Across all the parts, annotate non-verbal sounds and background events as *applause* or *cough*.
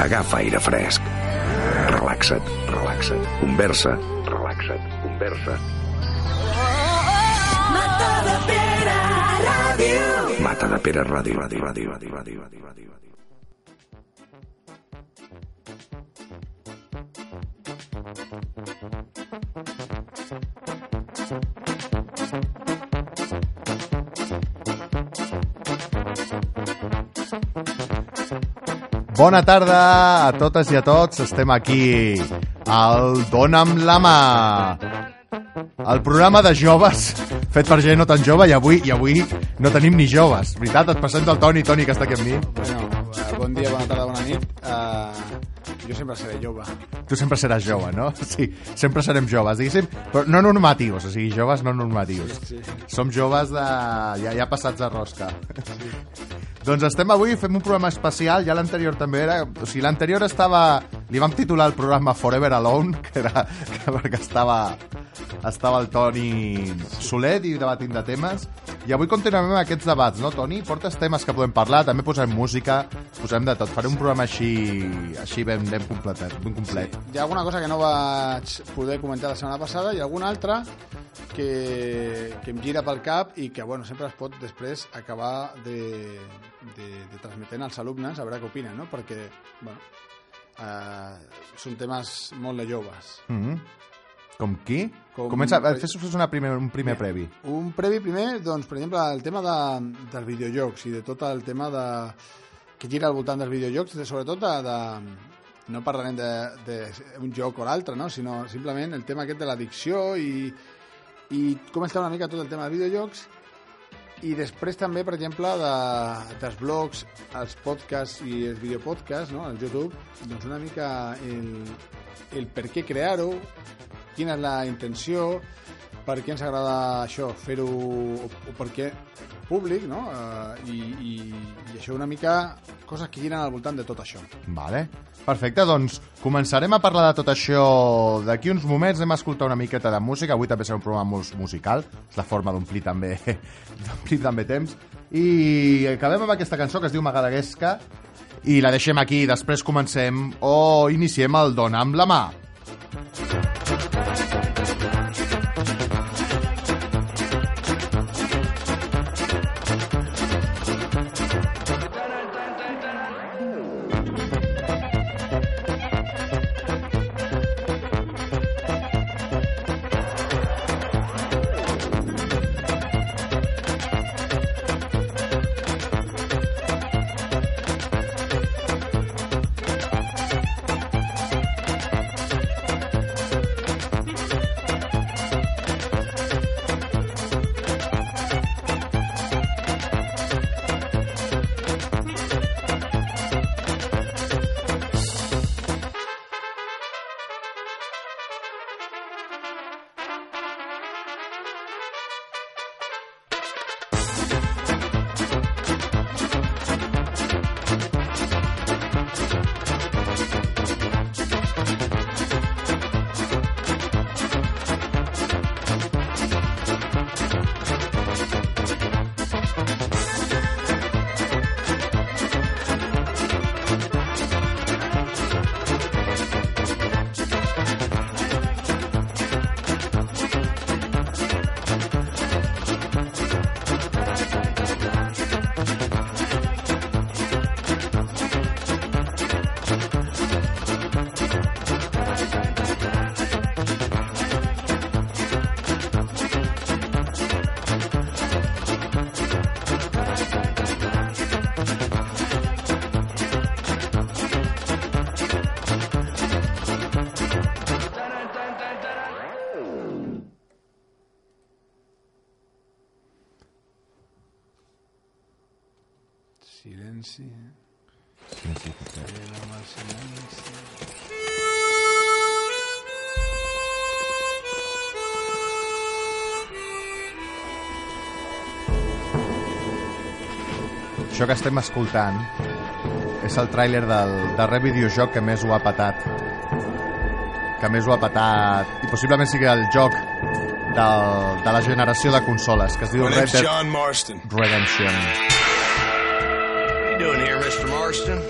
Agafa aire fresc. Relaxa't, relaxa't. Conversa, relaxa't, conversa. Mata de Pere Ràdio. Mata de Pere Ràdio, ràdio, ràdio, ràdio, ràdio, ràdio, ràdio. Bona tarda a totes i a tots. Estem aquí al Dóna'm la mà. El programa de joves fet per gent no tan jove i avui i avui no tenim ni joves. Veritat, et presento el Toni, Toni, que està aquí amb mi. Bueno, eh, bon dia, bona tarda, bona nit. Uh, jo sempre seré jove. Tu sempre seràs jove, no? Sí, sempre serem joves, diguéssim, però no normatius, o sigui, joves no normatius. Sí, sí. Som joves de... ja, ja passats de rosca. Doncs estem avui, fem un programa especial, ja l'anterior també era... O sigui, l'anterior estava... Li vam titular el programa Forever Alone, que era que perquè estava, estava el Toni Solet i debatint de temes. I avui continuem amb aquests debats, no, Toni? Portes temes que podem parlar, també posem música, posem de tot. Faré un programa així, així ben, ben complet. Ben complet. Hi ha alguna cosa que no vaig poder comentar la setmana passada i alguna altra que, que em gira pel cap i que bueno, sempre es pot després acabar de, de, de transmetent als alumnes a veure què opinen, no? perquè bueno, eh, són temes molt de joves. Mm -hmm. Com qui? Com- Comença, fes, fes una primer, un primer previ. Un previ primer, doncs, per exemple, el tema de, dels videojocs i de tot el tema de, que gira al voltant dels videojocs, de, sobretot de, de, no parlarem d'un joc o l'altre, no? sinó simplement el tema aquest de l'addicció i, i com està una mica tot el tema de videojocs i després també, per exemple, de, dels blogs, els podcasts i els videopodcasts, no? el YouTube, doncs una mica el, el per què crear-ho, quina és la intenció, per què ens agrada això, fer-ho, o, o per què públic, no? Uh, i, i, I això una mica coses que giren al voltant de tot això. Vale. Perfecte, doncs començarem a parlar de tot això d'aquí uns moments. Anem a escoltar una miqueta de música. Avui també serà un programa molt musical. És la forma d'omplir també, *laughs* també temps. I acabem amb aquesta cançó que es diu Magadaguesca i la deixem aquí. Després comencem o iniciem el Dona amb la mà. Silenci. Això que estem escoltant és el tràiler del darrer videojoc que més ho ha patat. Que més ho ha patat i possiblement sigui el joc del, de la generació de consoles, que es diu Red Dead. Redemption. What are you doing here, Mr. Marston?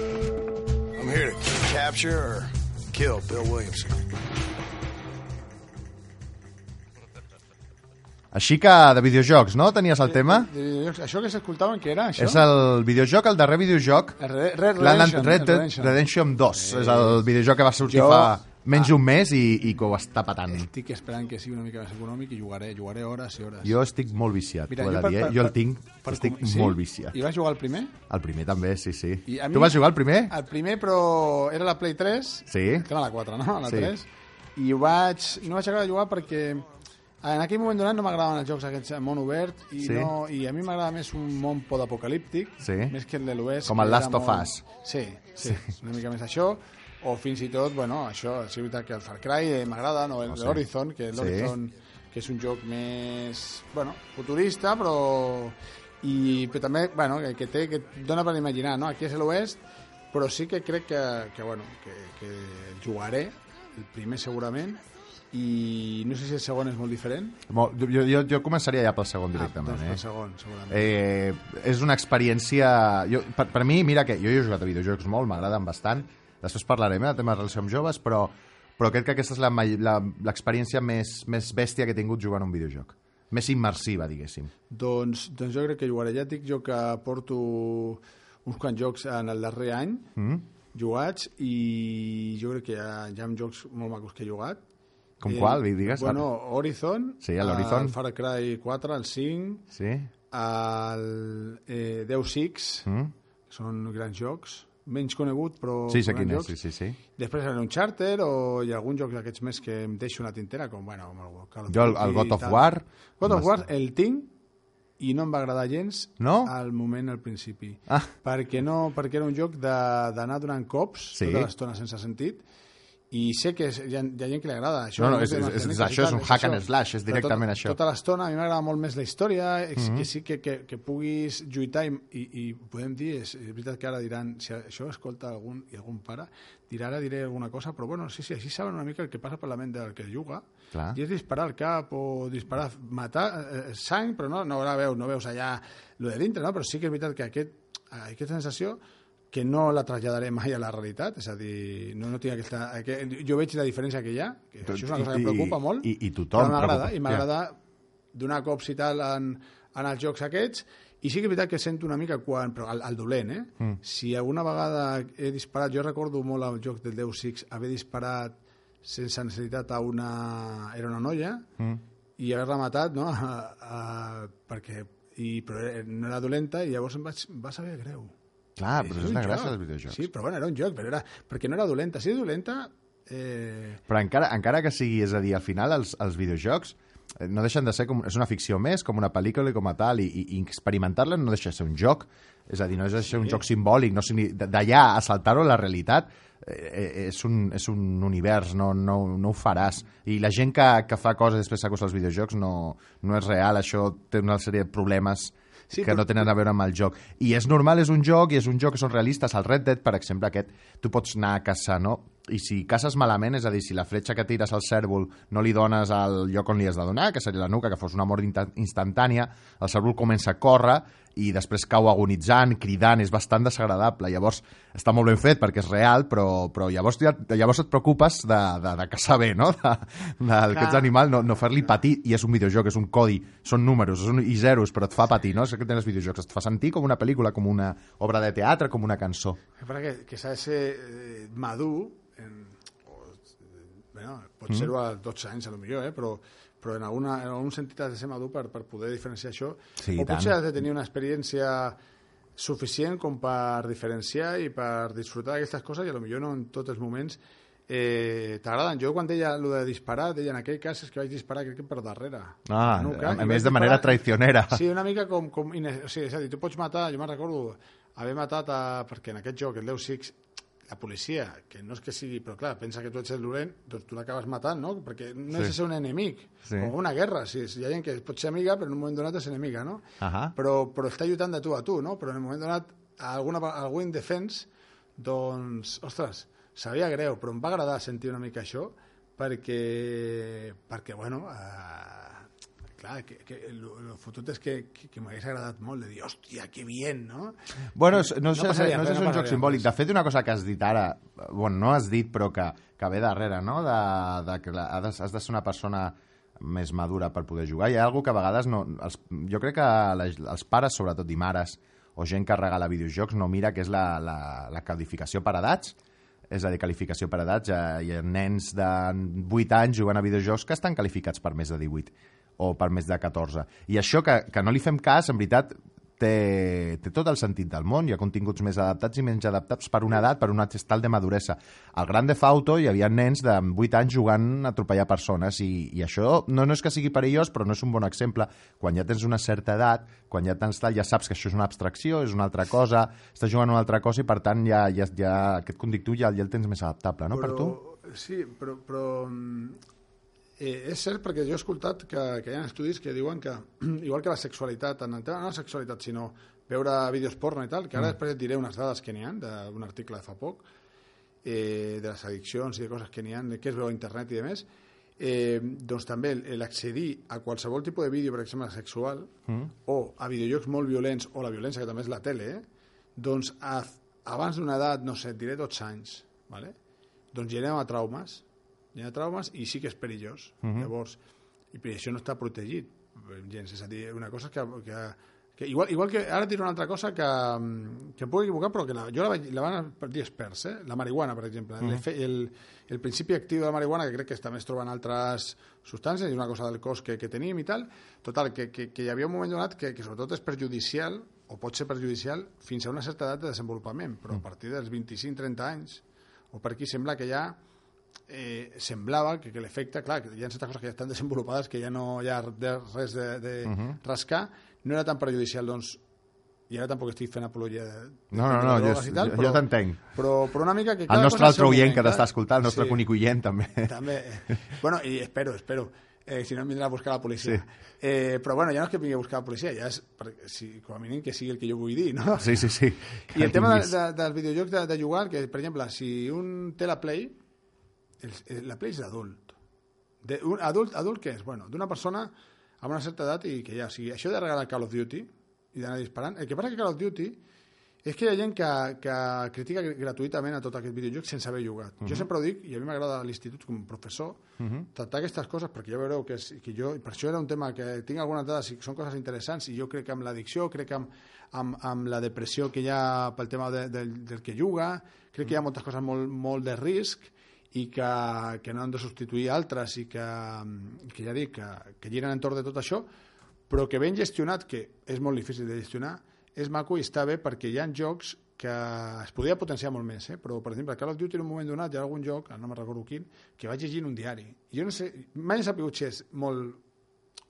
I'm here to capture or kill Bill Williamson. Així que de videojocs, no? Tenies el tema? De videojocs. Això que s'escoltaven, què era, això? És el videojoc, el darrer videojoc, El Red, Red Redemption. Red Dead Redemption. Redemption 2. És el videojoc que va sortir Jo- fa menys d'un mes i, i que ho està patant. Estic esperant que sigui una mica més econòmic i jugaré, jugaré hores i hores. Jo estic molt viciat, Mira, de per- dir, eh? per- Jo el tinc, per estic com- sí? molt viciat. I vas jugar el primer? El primer també, sí, sí. I mi- Tu vas jugar el primer? El primer, però era la Play 3, Sí. que era la 4, no? La Sí. 3. I ho vaig... No vaig acabar de jugar perquè en aquell moment donat no m'agradaven els jocs aquests en món obert i, Sí. no, i a mi m'agrada més un món podapocalíptic Sí. més que el de l'oest Com el Last of molt- Us. sí, sí, una mica més això o fins i tot, bueno, això sí, és veritat que el Far Cry eh, m'agrada, no, el sí. l'Horizon que l'Horizon que és un joc més bueno, futurista però i però també, bueno, que, que té que dona per imaginar, no? Aquí és l'oest però sí que crec que, que bueno, que, que jugaré el primer segurament i no sé si el segon és molt diferent Molt, jo, jo, jo començaria ja pel segon directament, ah, doncs eh? el segon, segurament Eh, és una experiència... Jo, per, per mi, mira que jo he jugat a videojocs molt, m'agraden bastant. Després parlarem eh, de temes de relació amb joves, però, però crec que aquesta és l'experiència més, més bèstia que he tingut jugant a un videojoc. Més immersiva, diguéssim. Doncs, doncs jo crec que jugaré. Ja dic jo que porto uns quants jocs en el darrer any Mm? jugats i jo crec que hi ha, hi ha jocs molt macos que he jugat. Com qual, digues? Bueno, Horizon, Sí, l'Horizon. el Far Cry 4, el 5, Sí? el eh, Deus Ex, Mm? que són grans jocs, menys conegut, però Sí, sé quin és, sí, sí, sí. Després el Uncharted o hi ha alguns jocs d'aquests més que em deixo una tintera, com bueno, com el Call of Jo el- el God i of. War, God of War el tinc i no em va agradar gens No? al moment, al principi. Ah. Perquè, no, perquè era un joc d'anar donant cops Sí. tota l'estona sense sentit i sé que és, hi, ha, hi ha gent que li agrada això. No, no, és- és- és mecàniques això, és un hack and slash, és directament tot, això. Tota l'estona a mi m'agrada molt més la història, és Mhm. que sí que, que, que puguis lluitar i, i, i podem dir, és, és veritat que ara diran, si això escolta algun, i algun pare, dirà ara diré alguna cosa, però bueno, sí, sí, així saben una mica el que passa per la ment del que juga, Clar. i és disparar al cap o disparar, matar eh, sang, però no, no la veus, no veus allà lo de dintre, no? però sí que és veritat que aquest, aquesta sensació que no la traslladaré mai a la realitat, és a dir, no, no tinc aquesta... Aquest, jo veig la diferència que hi ha, que això és una cosa que em preocupa molt, i- i tothom però m'agrada, i m'agrada donar cops i tal en, en els jocs aquests, i sí que és veritat que sento una mica quan... Però el, el dolent, eh? Mm. Si alguna vegada he disparat... Jo recordo molt el joc del Deus Ex haver disparat sense necessitat a una... Era una noia mm. i haver-la matat, no? A, *laughs* a, perquè... I, però era- no era dolenta i llavors em vaig, va saber greu. Clar, però és un la gràcia dels videojocs. Sí, però bueno, era un joc, però era, perquè no era dolenta. Si és dolenta, eh, Però encara, encara que sigui, és a dir, al final els, els videojocs eh, no deixen de ser com... És una ficció més, com una pel·lícula i com a tal, i, i, experimentar-la no deixa de ser un joc. És a dir, no deixa de ser un joc simbòlic, no d'allà a saltar-ho a la realitat eh, eh, és, un, és un univers, no, no, no ho faràs. I la gent que, que fa coses i després s'acosta als videojocs no, no és real, això té una sèrie de problemes Sí, que però- no tenen a veure amb el joc. I és normal, és un joc, i és un joc que són realistes. El Red Dead, per exemple, aquest, tu pots anar a caçar, no? I si caces malament, és a dir, si la fletxa que tires al cèrvol no li dones al lloc on li has de donar, que seria la nuca, que fos una mort instantània, el cèrvol comença a córrer i després cau agonitzant, cridant, és bastant desagradable. Llavors, està molt ben fet perquè és real, però, però llavors, ja, llavors et preocupes de, de, de caçar bé, no? De, de, d'aquests animals, no, no fer-li patir, i és un videojoc, és un codi, són números són, i zeros, però et fa patir, no? És que tenen els videojocs, et fa sentir com una pel·lícula, com una obra de teatre, com una cançó. Que que, que s'ha de ser eh, madur, en, o, bueno, pot ser-ho a 12 anys, a lo millor, eh? però, però en, alguna, en algun sentit has de ser madur per, per poder diferenciar això. Sí, o potser tant. has de tenir una experiència suficient com per diferenciar i per disfrutar d'aquestes coses i millor no en tots els moments eh, t'agraden. Jo quan deia el de disparar, deia en aquell cas és que vaig disparar crec que per darrere. Ah, nuca, a- a més de manera disparar- traicionera. Sí, una mica com... com o sigui, és a dir, tu pots matar, jo me'n recordo haver matat a, perquè en aquest joc, el Deus Ex, la policia, que no és que sigui, però clar, pensa que tu ets el dolent, doncs tu l'acabes matant, no? Perquè no Sí. és ser un enemic, Sí. com una guerra, si hi ha gent que pot ser amiga, però en un moment donat és enemiga, no? Ahà. Però, però està lluitant de tu a tu, no? Però en un moment donat, a alguna, algú indefens, doncs, ostres, sabia greu, però em va agradar sentir una mica això, perquè, perquè bueno, eh, clar, que, que el, el fotut és que, que, que m'hagués agradat molt de dir, hòstia, que bien, no? Bueno, no, sé, no, passaria no sé si és no un joc simbòlic. De fet, una cosa que has dit ara, bueno, no has dit, però que, que ve darrere, no? De, de que la, has, has de ser una persona més madura per poder jugar. Hi ha alguna que a vegades no... Els, jo crec que la, els pares, sobretot i mares, o gent que regala videojocs, no mira que és la, la, la calificació per edats, és a dir, qualificació per edats. Eh, Hi ha nens de 8 anys jugant a videojocs que estan qualificats per més de 18 o per més de 14. I això que, que no li fem cas, en veritat, té, té tot el sentit del món. Hi ha continguts més adaptats i menys adaptats per una edat, per un estal de maduresa. Al Gran Theft Auto hi havia nens de 8 anys jugant a atropellar persones i, i això no, no és que sigui perillós, però no és un bon exemple. Quan ja tens una certa edat, quan ja tens tal, ja saps que això és una abstracció, és una altra cosa, estàs jugant una altra cosa i per tant ja, ja, ja aquest conductiu ja, ja el tens més adaptable, no, per tu? Sí, però, però mm, eh, és cert perquè jo he escoltat que, que hi ha estudis que diuen que, *clears throat* igual que la sexualitat, en el tema no la sexualitat, sinó veure vídeos porno i tal, que ara després et diré unes dades que n'hi ha d'un article de fa poc, eh, de les addiccions i de coses que n'hi ha, que es veu a internet i demés, eh, doncs també el- l'accedir a qualsevol tipus de vídeo, per exemple, sexual, mm. o a videojocs molt violents, o la violència, que també és la tele, eh? doncs a, abans d'una edat, no sé, diré 12 anys, ¿vale? doncs genera traumes, genera traumes i sí que és perillós. Mm -hmm. Llavors, i per això no està protegit gens, és a dir, una cosa que, que, que igual, igual que ara et diré una altra cosa que, mm, que em puc equivocar però que la, jo la, vaig, la van dir experts eh? la marihuana per exemple mm -hmm. el, el principi actiu de la marihuana que crec que també es troben altres substàncies i una cosa del cos que, que tenim i tal total, que, que, que hi havia un moment donat que, que sobretot és perjudicial o pot ser perjudicial fins a una certa edat de desenvolupament però a partir dels 25-30 anys o per aquí sembla que ja eh, semblava que, que l'efecte, clar, que hi ha certes coses que ja estan desenvolupades, que ja no hi ha de, res de, de uh -huh. rascar, no era tan perjudicial, doncs, i ara tampoc estic fent apologia de, de No, no, no, jo- tal, jo- jo t'entenc. Però, però una mica que... El nostre altre oient que t'està escoltant, el nostre Sí. únic oient també. També. Bueno, i espero, espero. Eh, si no em vindrà a buscar la policia. Sí. Eh, però bueno, ja no és que vingui a buscar la policia, ja és, perquè, si, com a mínim, que sigui el que jo vull dir, no? Sí, sí, sí. I el tema de, de, dels videojocs de, de jugar, que per exemple, si un té la Play, la Play és d'adult. De, un adult, adult què és? Bueno, d'una persona amb una certa edat i que ja, o sigui, això de regalar Call of Duty i d'anar disparant, el que passa que Call of Duty és que hi ha gent que, que critica gratuïtament a tot aquest videojoc sense haver jugat. Jo sempre ho dic, i a mi m'agrada a l'institut com a professor, tractar aquestes coses, perquè ja veureu que, és, que jo, per això era un tema que tinc algunes dades i són coses interessants, i jo crec que amb l'addicció, crec que amb, amb, amb la depressió que hi ha pel tema de, del, del que juga, crec que hi ha moltes coses molt, molt de risc, i que, que no han de substituir altres i que, que ja dic, que, que giren entorn de tot això, però que ben gestionat, que és molt difícil de gestionar, és maco i està bé perquè hi ha jocs que es podria potenciar molt més, eh? però per exemple Call of Duty en un moment donat hi ha algun joc, no me'n recordo quin, que vaig llegir en un diari. Jo no sé, mai he sabut si és molt...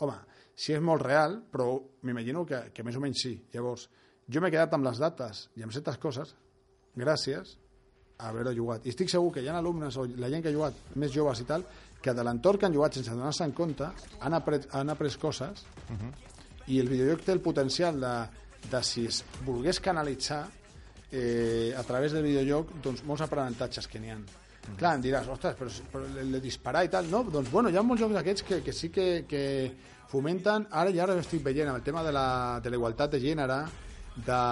Home, si és molt real, però m'imagino que, que més o menys sí. Llavors, jo m'he quedat amb les dates i amb certes coses gràcies haver-ho jugat. I estic segur que hi ha alumnes o la gent que ha jugat més joves i tal, que de l'entorn que han jugat sense donar-se en compte han après, han après coses i el videojoc té el potencial de, de si es volgués canalitzar eh, a través del videojoc doncs molts aprenentatges que n'hi ha. Clar, em diràs, ostres, però, però el de disparar i tal, no? Doncs bueno, hi ha molts jocs d'aquests que, que sí que, que fomenten, ara ja ara ho estic veient, amb el tema de la, de la igualtat de gènere, de,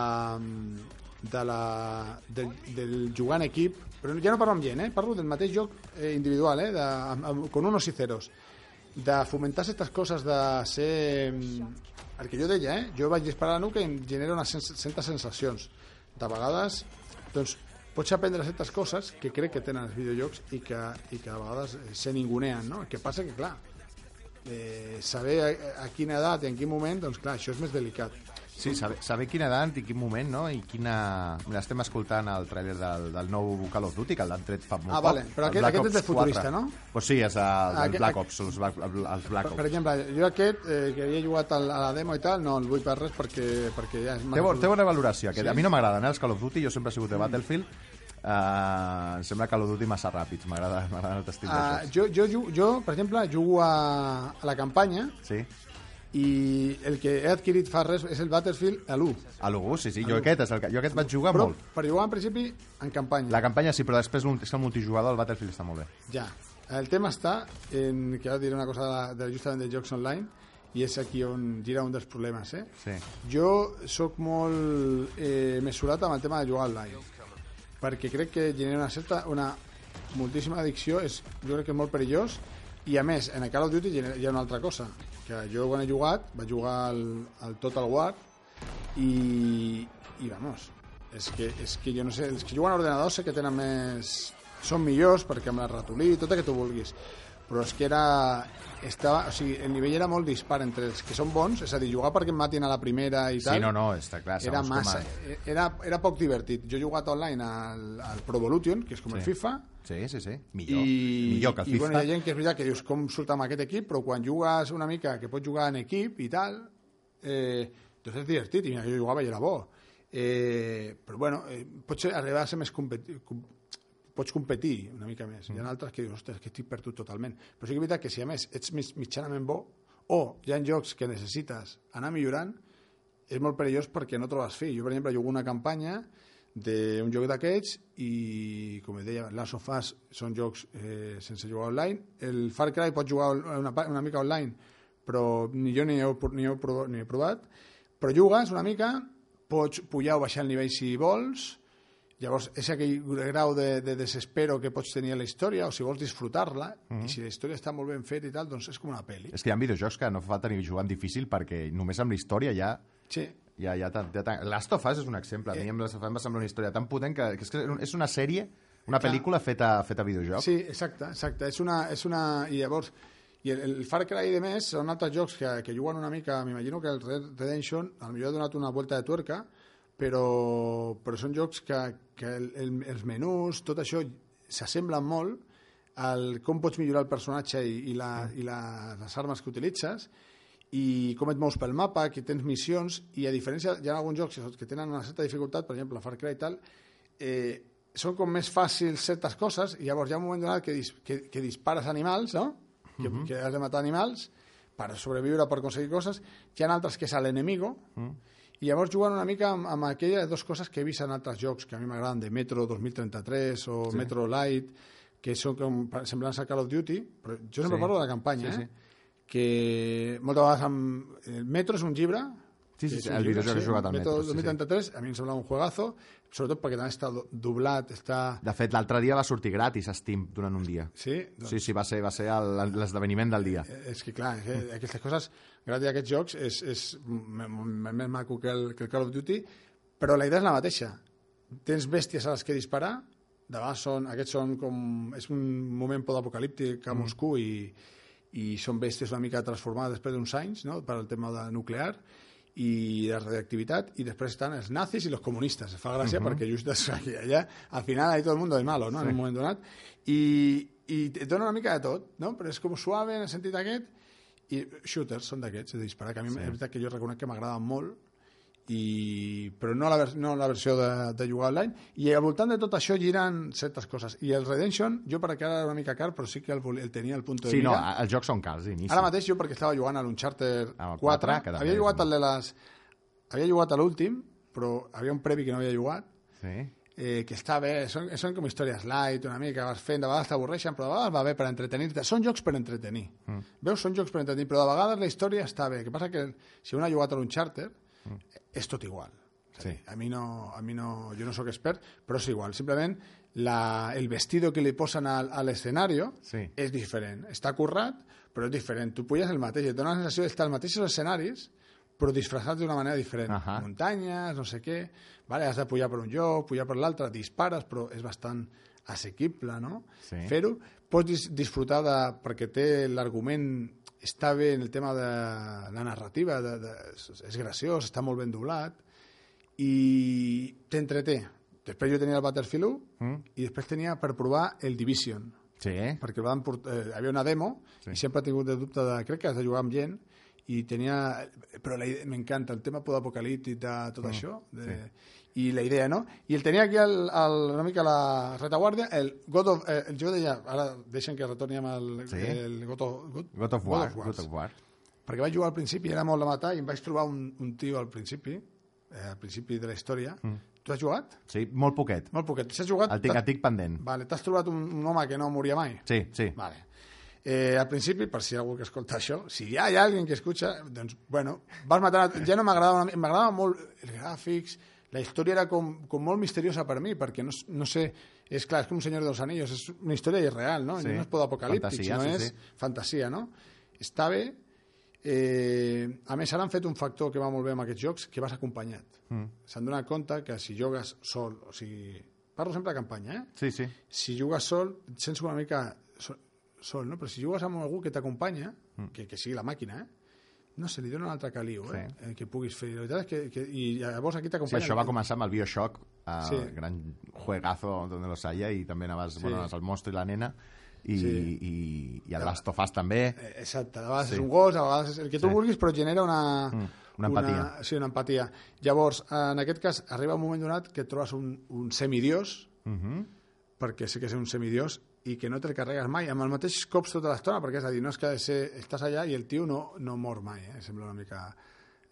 de la, del, del jugar en equip, però ja no parlo amb gent, eh? parlo del mateix joc eh, individual, eh? de, amb, amb, con unos y ceros, de fomentar aquestes coses de ser... mm, El que jo deia, eh? jo vaig disparar a i em genera unes sens- certes sensacions. De vegades, doncs, pots aprendre certes coses que crec que tenen els videojocs i que, i que a vegades eh, se ninguneen, no? El que passa que, clar, eh, saber a, a quina edat i en quin moment, doncs clar, això és més delicat. Sí, saber, saber quina edat i quin moment, no? I quina... Mira, estem escoltant el trailer del, del nou Call of Duty, que l'han tret fa molt Ah, poc. vale, però aquest- Black aquest és de futurista, 4. no? Pues sí, és el, Ah, el aquest- Black Ops, els, Black- els Black Per, Ops. per exemple, jo aquest, eh, que havia jugat a la demo i tal, no el vull per res perquè, perquè ja és... Té, bo, té bona valoració, aquest. Sí? A mi no m'agraden eh, els Call of Duty, jo sempre he sigut de Battlefield. Uh, em sembla Call of Duty massa ràpids, m'agrada el estil de Ah, jocs. jo, jo, jo, per exemple, jugo a, a la campanya Sí, i el que he adquirit fa res és el Battlefield a l'1. a l'Ugu, sí, sí. Jo aquest, és el, que- jo aquest vaig jugar Però molt. per jugar en principi en campanya. La campanya sí, però després és que el multijugador del Battlefield està molt bé. Ja. El tema està en que ara diré una cosa de, de justament de jocs online i és aquí on gira un dels problemes, eh? Sí. Jo sóc molt eh, mesurat amb el tema de jugar online, perquè crec que genera una certa, una moltíssima addicció, és, jo crec que és molt perillós, i a més, en el Call of Duty hi ha una altra cosa, que jo quan he jugat, vaig jugar al, al Total War, i, i vamos, és que, és que jo no sé, els que juguen a ordenador sé que tenen més... Són millors perquè amb la ratolí, tot el que tu vulguis, però és que era... Estava, o sigui, el nivell era molt dispar entre els que són bons, és a dir, jugar perquè em matin a la primera i tal... Sí, no, no, està clar. era massa, a- era, era poc divertit. Jo he jugat online al, al Pro Evolution, que és com Sí. el FIFA, Sí, sí, sí. Millor. i, Millor que el i FIFA. bueno, hi ha gent que és veritat que dius com surt amb aquest equip, però quan jugues una mica que pots jugar en equip i tal, eh, doncs és divertit, i mira, jo jugava i era bo. Eh, però bueno, eh, pots ser- arribar a ser més competitiu, pots competir una mica més. Mm. Hi ha altres que dius, ostres, que estic perdut totalment. Però sí que és veritat que si a més ets mitjanament bo, o hi ha jocs que necessites anar millorant, és molt perillós perquè no trobes fi. Jo, per exemple, jugo una campanya d'un joc d'aquests i, com et deia, Last of Us són jocs eh, sense jugar online. El Far Cry pot jugar una, una mica online, però ni jo ni he, ni he, provat, ni he provat. Però jugues una mica, pots pujar o baixar el nivell si vols, Llavors, és aquell grau de, de desespero que pots tenir a la història, o si vols disfrutar-la, i si la història està molt ben feta i tal, doncs és com una pel·li. És que hi ha videojocs que no fa falta ni jugar difícil perquè només amb la història ja... Sí, Ja, ja, ja, ja, Last of Us és un exemple. A mi amb Last of Us em va semblar una història tan potent que, que és, que és una sèrie, una pel·lícula feta, feta a videojoc. sí, exacte, exacte. És una, és una... I llavors, i el, el Far Cry de més són altres jocs que, que juguen una mica, m'imagino que el Red Redemption millor ha donat una volta de tuerca, però, però són jocs que, que el, el, els menús, tot això s'assemblen molt al com pots millorar el personatge i, i, la, i la, les armes que utilitzes i com et mous pel mapa, que tens missions i a diferència, hi ha alguns jocs que tenen una certa dificultat, per exemple, Far Cry i tal eh, són com més fàcils certes coses i llavors hi ha un moment donat que, dis, que, que dispares animals, no? Que, que has de matar animals per sobreviure, per aconseguir coses. Hi ha altres que és l'enemigo i llavors juguen una mica amb, amb aquelles dues coses que he vist en altres jocs que a mi m'agraden, de Metro 2033 o sí. Metro Light, que són com semblants a Call of Duty, però jo sempre Sí. parlo de la campanya, Sí, eh? que moltes vegades amb... El Metro és un llibre Sí, sí, sí, el videojoc que he jugat al Metro, sí, sí. 2033, a mi em sembla un juegazo, sobretot perquè també està do- doblat, està... De fet, l'altre dia va sortir gratis a Steam durant un dia. Sí, doncs, Sí, sí, va ser, va ser l'esdeveniment del dia. és que clar, que aquestes coses, gràcies a aquests jocs, és, és més maco que el, que el Call of Duty, però la idea és la mateixa. Tens bèsties a les que disparar, de vegades són, aquests són com... És un moment podapocalíptic a Moscou i, i són bèsties una mica transformades després d'uns anys, no?, per al tema de nuclear, i de radioactivitat, i després estan els nazis i els comunistes. Fa gràcia perquè just aquí, allà, al final ahí todo el mundo es malo, no?, en un moment donat. I, i et dona una mica de tot, no?, però és com suave en el sentit aquest, i shooters són d'aquests, de disparar, que a mi sí. és veritat que jo reconec que m'agraden molt, i, però no la, no la versió de, de jugar online i al voltant de tot això giren certes coses i el Redemption, jo perquè ara era una mica car però sí que el, el tenia al punt de Sí, no, mira els jocs són cars d'inici. ara mateix jo perquè estava jugant a l'Uncharted Ah, el 4, 4, que també havia és jugat el de les havia jugat a l'últim però havia un previ que no havia jugat Sí. eh, que està bé, són, són com històries light una mica, vas fent, de vegades t'avorreixen però de vegades va bé per entretenir-te, són jocs per entretenir mm. veus, són jocs per entretenir però de vegades la història està bé, que passa que si un ha jugat a l'Uncharted mm. És tot igual És a mi no, a mi no, jo no sóc expert, però és igual. Simplement la, el vestido que li posen al, a l'escenari Sí. és diferent. Està currat, però és diferent. Tu puges el mateix, et dona la sensació d'estar als mateixos escenaris, però disfressats d'una manera diferent. Ahà. Muntanyes, no sé què, vale, has de pujar per un lloc, pujar per l'altre, dispares, però és bastant assequible, no? Sí. Fer-ho. Pots dis disfrutar de, perquè té l'argument està bé en el tema de la narrativa, de, de, és, graciós, està molt ben doblat, i t'entreté. Després jo tenia el Battlefield 1 Mm. i després tenia per provar el Division, Sí, perquè van port... eh, havia una demo Sí. i sempre he tingut el dubte de... Crec que has de jugar amb gent i tenia... Però m'encanta el tema podapocalíptic de tot això. De... I la idea, no? I el tenia aquí el, el, una mica a la retaguardia, el God of... Eh, jo deia, ara deixen que retorni amb el, Sí. el God of, God, God of War. Wars. God of War. Perquè vaig jugar al principi, era molt de matar, i em vaig trobar un, un tio al principi, eh, al principi de la història. Mm. Tu has jugat? Sí, molt poquet. Molt poquet. Si has jugat... El tinc, el tinc pendent. Vale, t'has trobat un, un home que no moria mai? Sí, sí. Vale. Eh, al principi, per si hi ha algú que escolta això, si hi ha, hi ha algú que escucha, doncs, bueno, vas matar... Ja no m'agradava, m'agradava molt els gràfics, la història era com, com molt misteriosa per mi, perquè no, no sé, és clar, és com un Senyor dels Anillos, és una història irreal, no? Sí. No és por apocalíptic, Fantasia, sinó sí, és sí. fantasia, no? Està bé, eh, a més ara han fet un factor que va molt bé amb aquests jocs, que vas acompanyat. Mm. S'han donat compte que si jugues sol, o sigui, parlo sempre de campanya, eh? Sí, sí. si jugues sol, et sents una mica sol no? però si jugues amb algú que t'acompanya, Mm. que, que sigui la màquina, eh? No se li dona un altre caliu, eh? Sí. eh? que puguis fer. La veritat és que, que i llavors aquí Sí, t'acompanya... això va començar amb el Bioshock, el Sí. gran juegazo donde los haya, i també anaves, Sí. bueno, anaves al monstro i la nena, i, Sí. i, i el Last of Us també. Eh, Exacte, a vegades Sí. és un gos, a vegades és el que tu Sí. vulguis, però genera una... Mm, una empatia. Una, sí, una empatia. Llavors, en aquest cas, arriba un moment donat que trobes un, un semidiós, Uh -huh. perquè sé que és un semidiós, i que no te'l carregues mai, amb el mateix cops tota l'estona, perquè és a dir, no és que ser, estàs allà i el tio no, no mor mai, eh? sembla una mica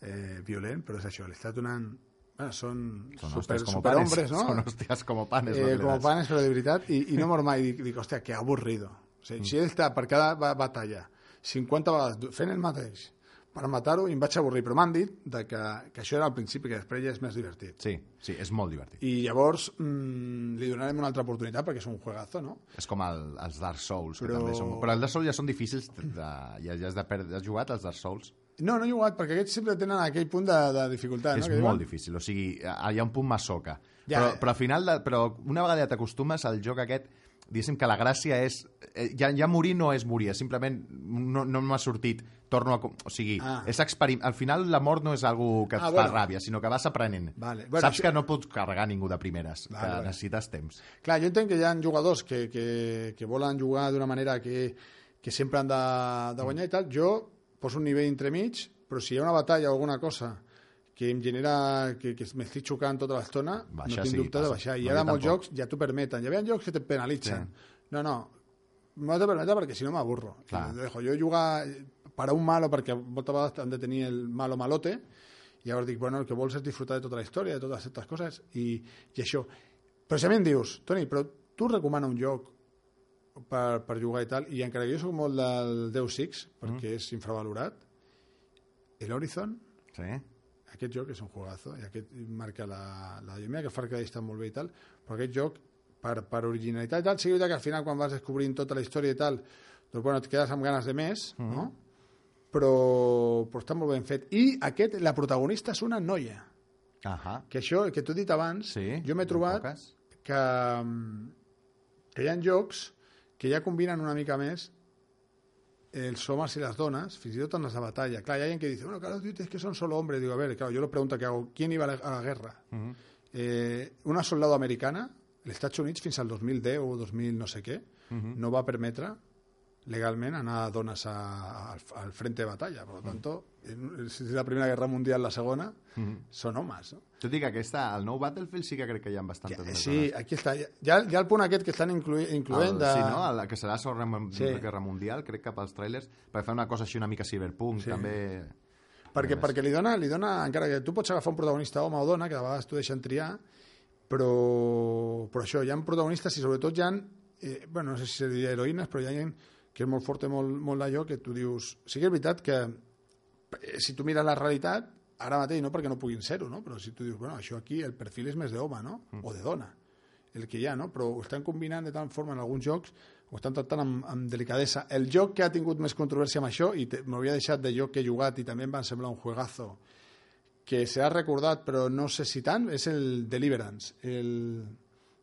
eh, violent, però és això, li donant... Bueno, són, Son super, como superhombres, panes. no? Son hostias como panes. eh, com panes, però de veritat, i, i no mor mai. Dic, dic hòstia, que avorrido. O sigui, Si ell està per cada ba- batalla 50 vegades fent el mateix per matar-ho, i em vaig avorrir. Però m'han dit de que, que això era al principi, que després ja és més divertit. Sí, sí, és molt divertit. I llavors mm, li donarem una altra oportunitat perquè és un juegazo, no? És com el, els Dark Souls, Però- que també són... Però els Dark Souls ja són difícils, de, ja, ja has, de perdre, has jugat als Dark Souls? No, no he jugat, perquè aquests sempre tenen aquell punt de, de dificultat. és no? Molt diuen. difícil, o sigui, hi ha un punt massoca. Ja, però, eh. però al final, de, però una vegada ja t'acostumes al joc aquest, diguéssim que la gràcia és... eh, Ja, ja morir no és morir, és simplement no, no m'ha sortit, torno a... O sigui, Ah. és experim... al final la mort no és algo que et Ah, fa bueno. ràbia, sinó que vas aprenent. Vale. Bueno, Saps això- que no pots carregar ningú de primeres, Vale, que vale. necessites temps. Clar, jo entenc que hi ha jugadors que, que, que volen jugar d'una manera que, que sempre han de, de guanyar i tal. Jo poso un nivell entremig, però si hi ha una batalla o alguna cosa que em genera que, que m'estic xocant tota l'estona, no tinc sí, dubte de passa. baixar. I No, ara molts tampoc. jocs ja t'ho permeten. Hi havia jocs que te penalitzen. Sí. No, no, m'ho de permetre perquè si no Dejo. Jo jugar per a un malo, perquè moltes vegades han de tenir el malo malote, i llavors dic, bueno, el que vols és disfrutar de tota la història, de totes aquestes coses, i, i això. Però si a mi em dius, Toni, però tu recomana un joc per, per jugar i tal, i encara que jo soc molt del Deus Ex, perquè és infravalorat, el Horizon, Sí? aquest joc és un jugazo, i aquest marca la, la mira que Far Cry està molt bé i tal, però aquest joc, per, per originalitat i tal, sí que al final quan vas descobrint tota la història i tal, doncs bueno, et quedes amb ganes de més, no? Però, però està molt ben fet. I aquest, la protagonista és una noia. Ahà. Que això, que t'he dit abans, Sí, jo m'he trobat poques. que, mm, que hi ha jocs que ja combinen una mica més els homes y las donas, fins i tot en les de batalla. Clar, hi ha gent que dice, bueno, Call of Duty es que son solo hombres. Digo, a ver, claro, yo lo pregunto que hago, ¿quién iba a la, a la guerra? eh, una soldado americana, els Estats Units fins al 2010 o 2000 no sé què, no va permetre legalment anar a dones a, al, al frente de batalla. Per tant, si és la Primera Guerra Mundial, la Segona, són homes. No? Tot i que aquesta, el nou Battlefield sí que crec que hi ha bastantes més Sí, dones. aquí està. Ja, ja el punt aquest que estan inclui, incloent el, de... Sí, no? El, que serà sobre la Sí. Guerra Mundial, crec que pels trailers, perquè fa una cosa així una mica cyberpunk, Sí. també... Perquè, perquè li dona, li dona, encara que tu pots agafar un protagonista home o dona, que de vegades t'ho deixen triar, però, però això, hi ha protagonistes i sobretot hi ha, eh, bueno, no sé si seria heroïnes, però hi ha que és molt forta, molt, molt d'allò, que tu dius... Sí que és veritat que eh, si tu mires la realitat, ara mateix no perquè no puguin ser-ho, no? però si tu dius, bueno, això aquí el perfil és més d'home, no? O de dona, el que hi ha, no? però ho estan combinant de tal forma en alguns jocs, ho estan tractant amb, amb delicadesa. El joc que ha tingut més controvèrsia amb això, i m'havia deixat de joc que he jugat i també em va semblar un juegazo, que s'ha recordat, però no sé si tant, és el Deliverance. El...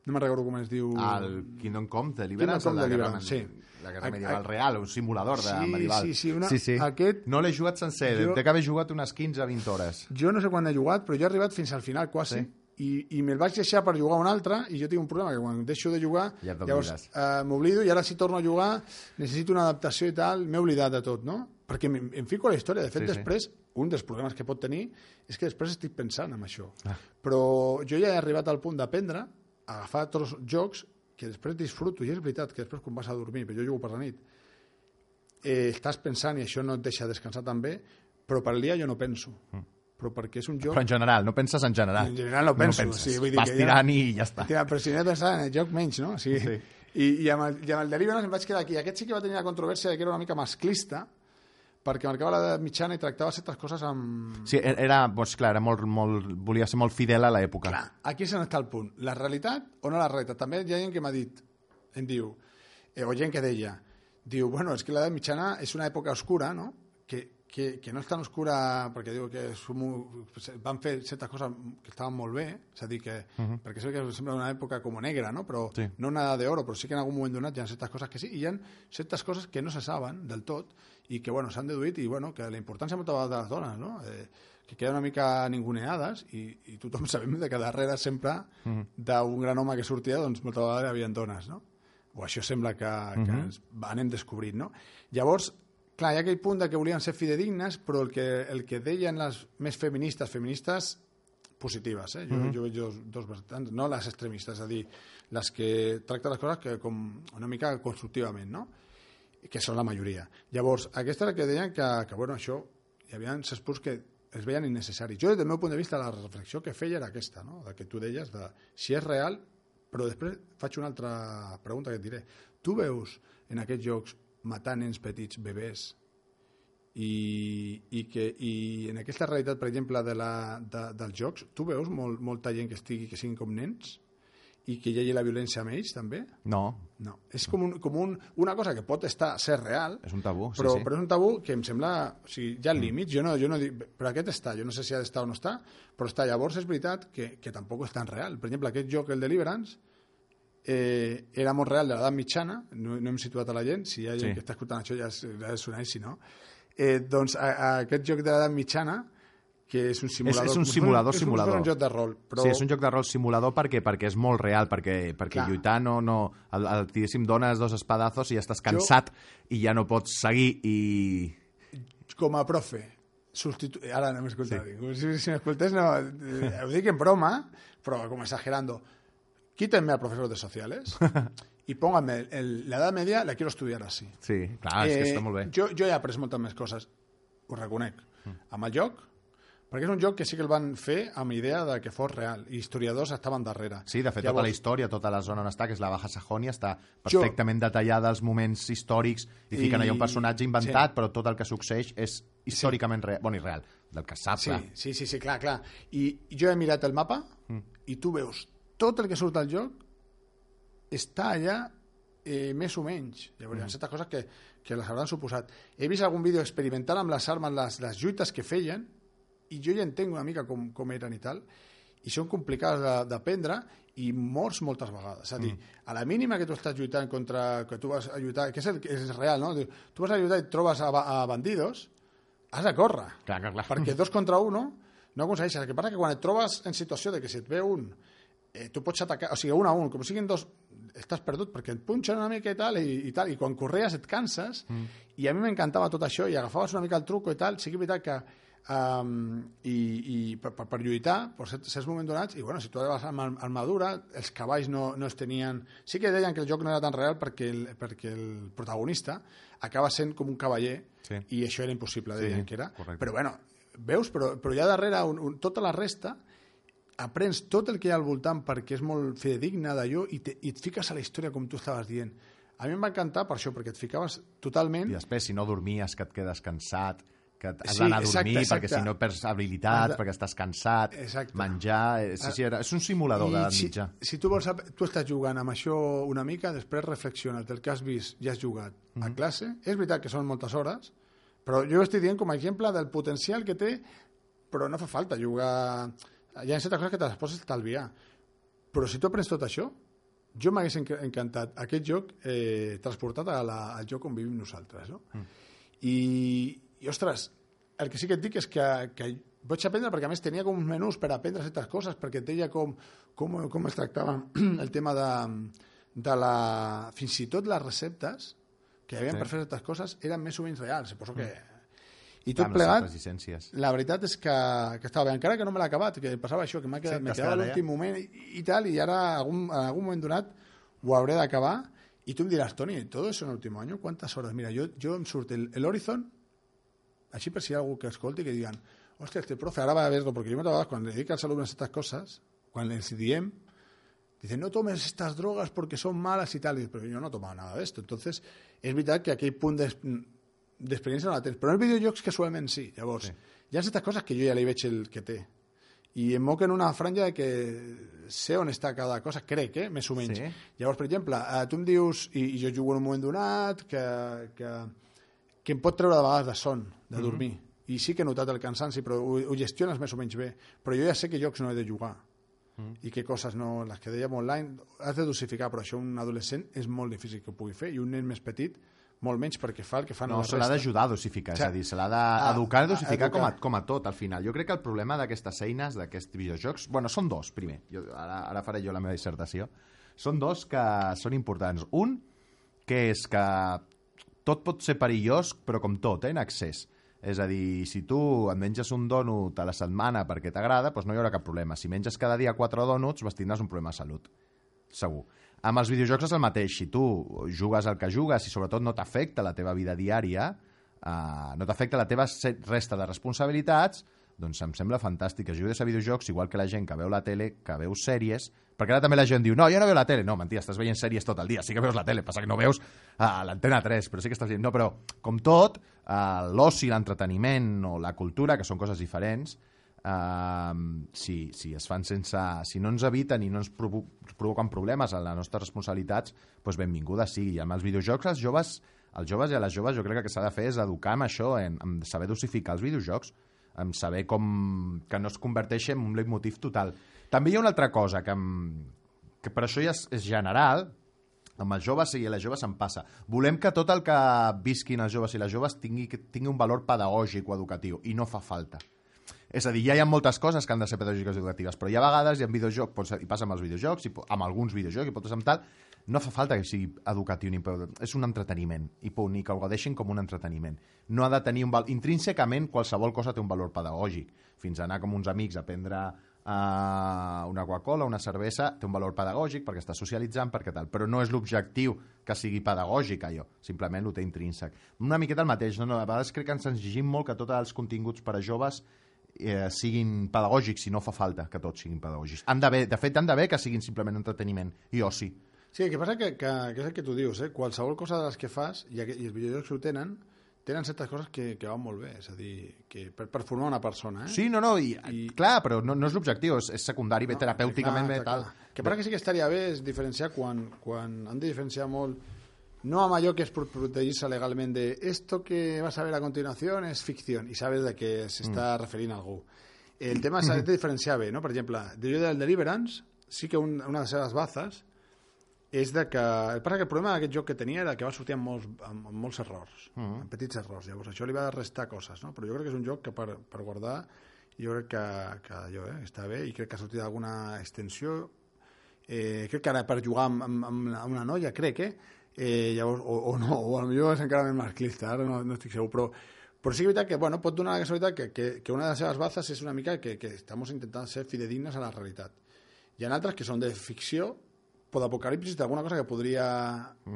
No me'n recordo com es diu... El Kingdom Come Deliverance, Kingdom Come Deliverance, sí. la guerra A- medieval a- real, un simulador de Sí, medieval. sí, sí, una- sí, sí. aquest- No l'he jugat sencer, Jo- té que haver jugat unes 15-20 hores. Jo no sé quan he jugat, però jo he arribat fins al final quasi, Sí. i, i me'l vaig deixar per jugar un altre, i jo tinc un problema, que quan deixo de jugar, Ja llavors eh, m'oblido, i ara si torno a jugar necessito una adaptació i tal, m'he oblidat de tot, no? Perquè em, em fico a la història. De fet, Sí, sí. després, un dels problemes que pot tenir és que després estic pensant en això. Ah. Però jo ja he arribat al punt d'aprendre a agafar els jocs que després disfruto, i és veritat que després quan vas a dormir, però jo jugo per la nit, eh, estàs pensant i això no et deixa descansar tan bé, però per dia jo no penso. Però perquè és un joc... Mm. Però en general, no penses en general. En general no penso, penses. sí, vull dir Vas que ja- tirant i ja està. Tira, però si no he de pensar en el joc menys, no? O sigui, Sí. I, i, amb el, i amb el Deliverance em vaig quedar aquí. Aquest sí que va tenir la controvèrsia de que era una mica masclista, perquè marcava l'edat mitjana i tractava certes coses amb... Sí, era, doncs, clar, era molt, molt, volia ser molt fidel a l'època. Clar, aquí és on està el punt. La realitat o no la realitat? També hi ha gent que m'ha dit, em diu, eh, o gent que deia, diu, bueno, és que l'edat mitjana és una època oscura, no?, que, que, que no és tan oscura perquè diu que som, van fer certes coses que estaven molt bé, és a dir, que, uh -huh. perquè sé que sembla una època com negra, no? però Sí. no nada de oro, però sí que en algun moment donat hi ha certes coses que sí, i hi ha certes coses que no se saben del tot i que bueno, s'han deduït i bueno, que la importància moltes vegades de les dones, no? eh, que queden una mica ninguneades i, i tothom *laughs* sabem de que darrere sempre uh -huh. d'un gran home que sortia doncs moltes vegades hi havia dones, no? o això sembla que, que ens anem descobrint, no? Llavors, clar, hi ha aquell punt de que volien ser fidedignes, però el que, el que deien les més feministes, feministes positives, eh? jo, jo veig dos, dos vessants, no les extremistes, és a dir, les que tracten les coses que com una mica constructivament, no? Que són la majoria. Llavors, aquesta era que deien que, que bueno, això, hi havia certs punts que es veien innecessaris. Jo, del meu punt de vista, la reflexió que feia era aquesta, no? de que tu deies de si és real, però després faig una altra pregunta que et diré. Tu veus en aquests jocs matar nens petits, bebès, i, i, que, i en aquesta realitat, per exemple, de la, de, dels jocs, tu veus molt, molta gent que estigui que siguin com nens i que hi hagi la violència amb ells, també? No, No, és com, un, com un, una cosa que pot estar ser real, és un tabú, sí, però, sí. però és un tabú que em sembla... O sigui, hi ha límits, jo no, jo no dic... Però aquest està, jo no sé si ha d'estar o no està, però està. Llavors és veritat que, que tampoc és tan real. Per exemple, aquest joc, el Deliverance, eh, era molt real de l'edat mitjana, no, no hem situat a la gent, si hi ha gent Sí. que està escoltant això ja, es- ja és una si no. Eh, doncs a, a aquest joc de l'edat mitjana, que és un simulador... és un si fos- simulador, és fos simulador. un joc de rol, però... Sí, és un joc de rol simulador perquè, perquè és molt real, perquè, perquè Clar. lluitar no... no el, el, diguéssim, dones dos espadazos i ja estàs cansat i ja no pots seguir i... com a profe, substitu... ara no m'escolta sí. ningú, si, si m'escoltés no, eh, ho dic en broma, però com exagerando, quítenme al profesor de sociales *laughs* y pónganme edad media, la quiero estudiar así. Sí, clar, és que està molt bé. Jo, jo he après moltes més coses, ho reconec, amb el joc, perquè és un joc que sí que el van fer amb idea de que fos real, i historiadors estaven darrere. Sí, de fet, tota Llavors, la història, tota la zona on està, que és la Baja Sajònia, està perfectament detallada els moments històrics i fiquen I- allà un personatge inventat, sí. però tot el que succeeix és històricament real. Bueno, i real, del que sap, Sí, clar. sí, sí, sí, clar, clar. I jo he mirat el mapa i tu veus tot el que surt al joc està allà eh, més o menys. Llavors, hi ha certes coses que, que les hauran suposat. He vist algun vídeo experimental amb les armes, les, les lluites que feien, i jo ja entenc una mica com, com eren i tal, i són complicades de- d'aprendre i mors moltes vegades. És a dir, a la mínima que tu estàs lluitant contra... que tu vas a lluitar, que és, el, és real, no? Tu vas a lluitar i et trobes a, a bandidos, has de córrer. Clar, clar, clar. Perquè dos contra uno no aconsegueixes. El que passa que quan et trobes en situació de que si et ve un, eh, tu pots atacar, o sigui, un a un, com siguin dos, estàs perdut perquè et punxen una mica i tal, i, i tal, i quan correes et canses, mm. i a mi m'encantava tot això, i agafaves una mica el truco i tal, sí que és veritat que um, i, i per, per, per lluitar per certs, certs moments donats, i bueno, si tu anaves amb ar- armadura, els cavalls no, no es tenien... Sí que deien que el joc no era tan real perquè el, perquè el protagonista acaba sent com un cavaller, Sí. i això era impossible, Sí, deien que era. correcte. Però bueno, veus? Però, però ja darrere un, un, tota la resta aprens tot el que hi ha al voltant perquè és molt fidedigne d'allò i, te, i et fiques a la història com tu estaves dient. A mi em va encantar per això, perquè et ficaves totalment... I després, si no dormies, que et quedes cansat, que has Sí, d'anar a exacte, dormir, perquè exacte. si no perds habilitat, de- perquè estàs cansat, Exacte. menjar... eh, Sí, sí, era, és un simulador I d'edat si, mitja. si tu vols saber, tu estàs jugant amb això una mica, després reflexiona't del que has vist i has jugat a Mhm. classe. És veritat que són moltes hores, però jo estic dient com a exemple del potencial que té, però no fa falta jugar... Hi ha certes coses que te les pots estalviar. Però si tu aprens tot això, jo m'hagués enc- encantat aquest joc eh, transportat a la, al joc on vivim nosaltres. No? Mm. I, I, ostres, el que sí que et dic és que, que vaig aprendre, perquè a més tenia com uns menús per aprendre certes coses, perquè et deia com, com, com es tractava *clears throat* el tema de, de la... Fins i tot les receptes que hi havia Sí. per fer certes coses eren més o menys reals. Suposo que... I Amb tot les plegat, la veritat és que, que estava bé, encara que no me l'ha acabat, que passava això, que m'ha quedat, Sí, t'has quedava a l'últim moment i, i tal, i ara algun, en algun moment donat ho hauré d'acabar, i tu em diràs, Toni, ¿todo eso en el último año? ¿Cuántas horas? Mira, yo, yo em surt el, el Horizon, així per si hi ha algú que escolti, que digan, hòstia, este profe ara va a verlo, perquè jo moltes vegades quan li dic als alumnes aquestes coses, quan els diem, dicen, no tomes estas drogas porque son malas y tal, y, pero yo no he tomado nada de esto. Entonces, és veritat que aquell punt d'experiència no la tens, però en els videojocs casualment sí. Llavors, sí. hi ha certes coses que jo ja li veig el que té. I em en una franja de que sé on està cada cosa, crec, eh? més o menys. Sí. Llavors, per exemple, tu em dius, i, i jo jugo en un moment donat, que, que, que em pot treure de vegades de son, de dormir. I sí que he notat el cansanci, però ho, ho gestiones més o menys bé. Però jo ja sé que jocs no he de jugar. I què coses no... Les que dèiem online, has de dosificar, però això un adolescent és molt difícil que ho pugui fer, i un nen més petit, molt menys perquè fa el que fan No, la se l'ha d'ajudar a dosificar, és Sí. a dir, se l'ha Ah, d'educar i dosificar com a, com a tot, al final. Jo crec que el problema d'aquestes eines, d'aquests videojocs... Bueno, són dos, primer. Jo, ara, ara faré jo la meva dissertació. Són dos que són importants. Un, que és que tot pot ser perillós, però com tot, eh, en excés. És a dir, si tu et menges un dònut a la setmana perquè t'agrada, doncs no hi haurà cap problema. Si menges cada dia quatre dònuts, vas tindràs un problema de salut segur. Amb els videojocs és el mateix. Si tu jugues el que jugues i sobretot no t'afecta la teva vida diària, eh, no t'afecta la teva resta de responsabilitats, doncs em sembla fantàstic que juguis a videojocs igual que la gent que veu la tele, que veu sèries, perquè ara també la gent diu, no, jo no veu la tele. No, mentida, estàs veient sèries tot el dia, sí que veus la tele, passa que no veus a l'antena 3, però sí que estàs veient... No, però com tot, eh, l'oci, l'entreteniment o la cultura, que són coses diferents, Uh, si, si es fan sense... Si no ens eviten i no ens provo provoquen problemes a les nostres responsabilitats, doncs benvinguda sigui. I amb els videojocs, els joves, els joves i a les joves jo crec que s'ha de fer és educar en això, en, en saber dosificar els videojocs, en saber com que no es converteixi en un leitmotiv total. També hi ha una altra cosa que, que per això ja és, és general, amb els joves i les joves em passa. Volem que tot el que visquin els joves i les joves tingui, tingui un valor pedagògic o educatiu, i no fa falta. És a dir, ja hi ha moltes coses que han de ser pedagògiques i educatives, però hi ha vegades, videojocs, pot ser, i passa amb els videojocs, i amb alguns videojocs, i pot ser amb tal, no fa falta que sigui educatiu ni pedagògic, és un entreteniment, i punt, i que ho gaudeixin com un entreteniment. No ha de tenir un val... Intrínsecament, qualsevol cosa té un valor pedagògic. Fins a anar com uns amics a prendre uh, una Coca-Cola, una cervesa, té un valor pedagògic perquè està socialitzant, perquè tal, però no és l'objectiu que sigui pedagògic allò, simplement ho té intrínsec. Una miqueta el mateix, no? no a vegades crec que ens exigim molt que tots els continguts per a joves eh, siguin pedagògics i no fa falta que tots siguin pedagògics. Han d'haver, de fet, han d'haver que siguin simplement entreteniment i oci. Sí, el que passa que, que, que és el que tu dius, eh? qualsevol cosa de les que fas, i, i els videojocs ho tenen, tenen certes coses que, que van molt bé, és a dir, que per, per formar una persona. Eh? Sí, no, no, i, I- clar, però no, no és l'objectiu, és, és secundari, bé, terapèuticament, bé, Clar, tal. clar. Que passa que sí que estaria bé és diferenciar quan, quan han de diferenciar molt no amb allò que és protegir-se legalment de esto que vas a ver a continuación es ficción i sabes de què s'està Mm. referint algú. El tema s'ha de diferenciar bé, no? Per exemple, jo del Deliverance sí que un, una de les seves bazes és de que... El, que el problema d'aquest joc que tenia era que va sortir amb molts, amb, amb molts errors, Mm. amb petits errors. Llavors això li va restar coses, no? Però jo crec que és un joc que per, per guardar jo crec que, que allò, eh, està bé i crec que ha sortit alguna extensió eh, crec que ara per jugar amb, amb, amb una- noia, crec, eh? eh llavors, o, o no, o potser és encara més masclista, ara no, no estic segur, però, però sí que veritat que bueno, pot donar la casualitat que, que, que una de les seves bazes és una mica que, que estamos intentant ser fidedignes a la realitat. Hi ha altres que són de ficció, o d'apocalipsis, d'alguna cosa que podria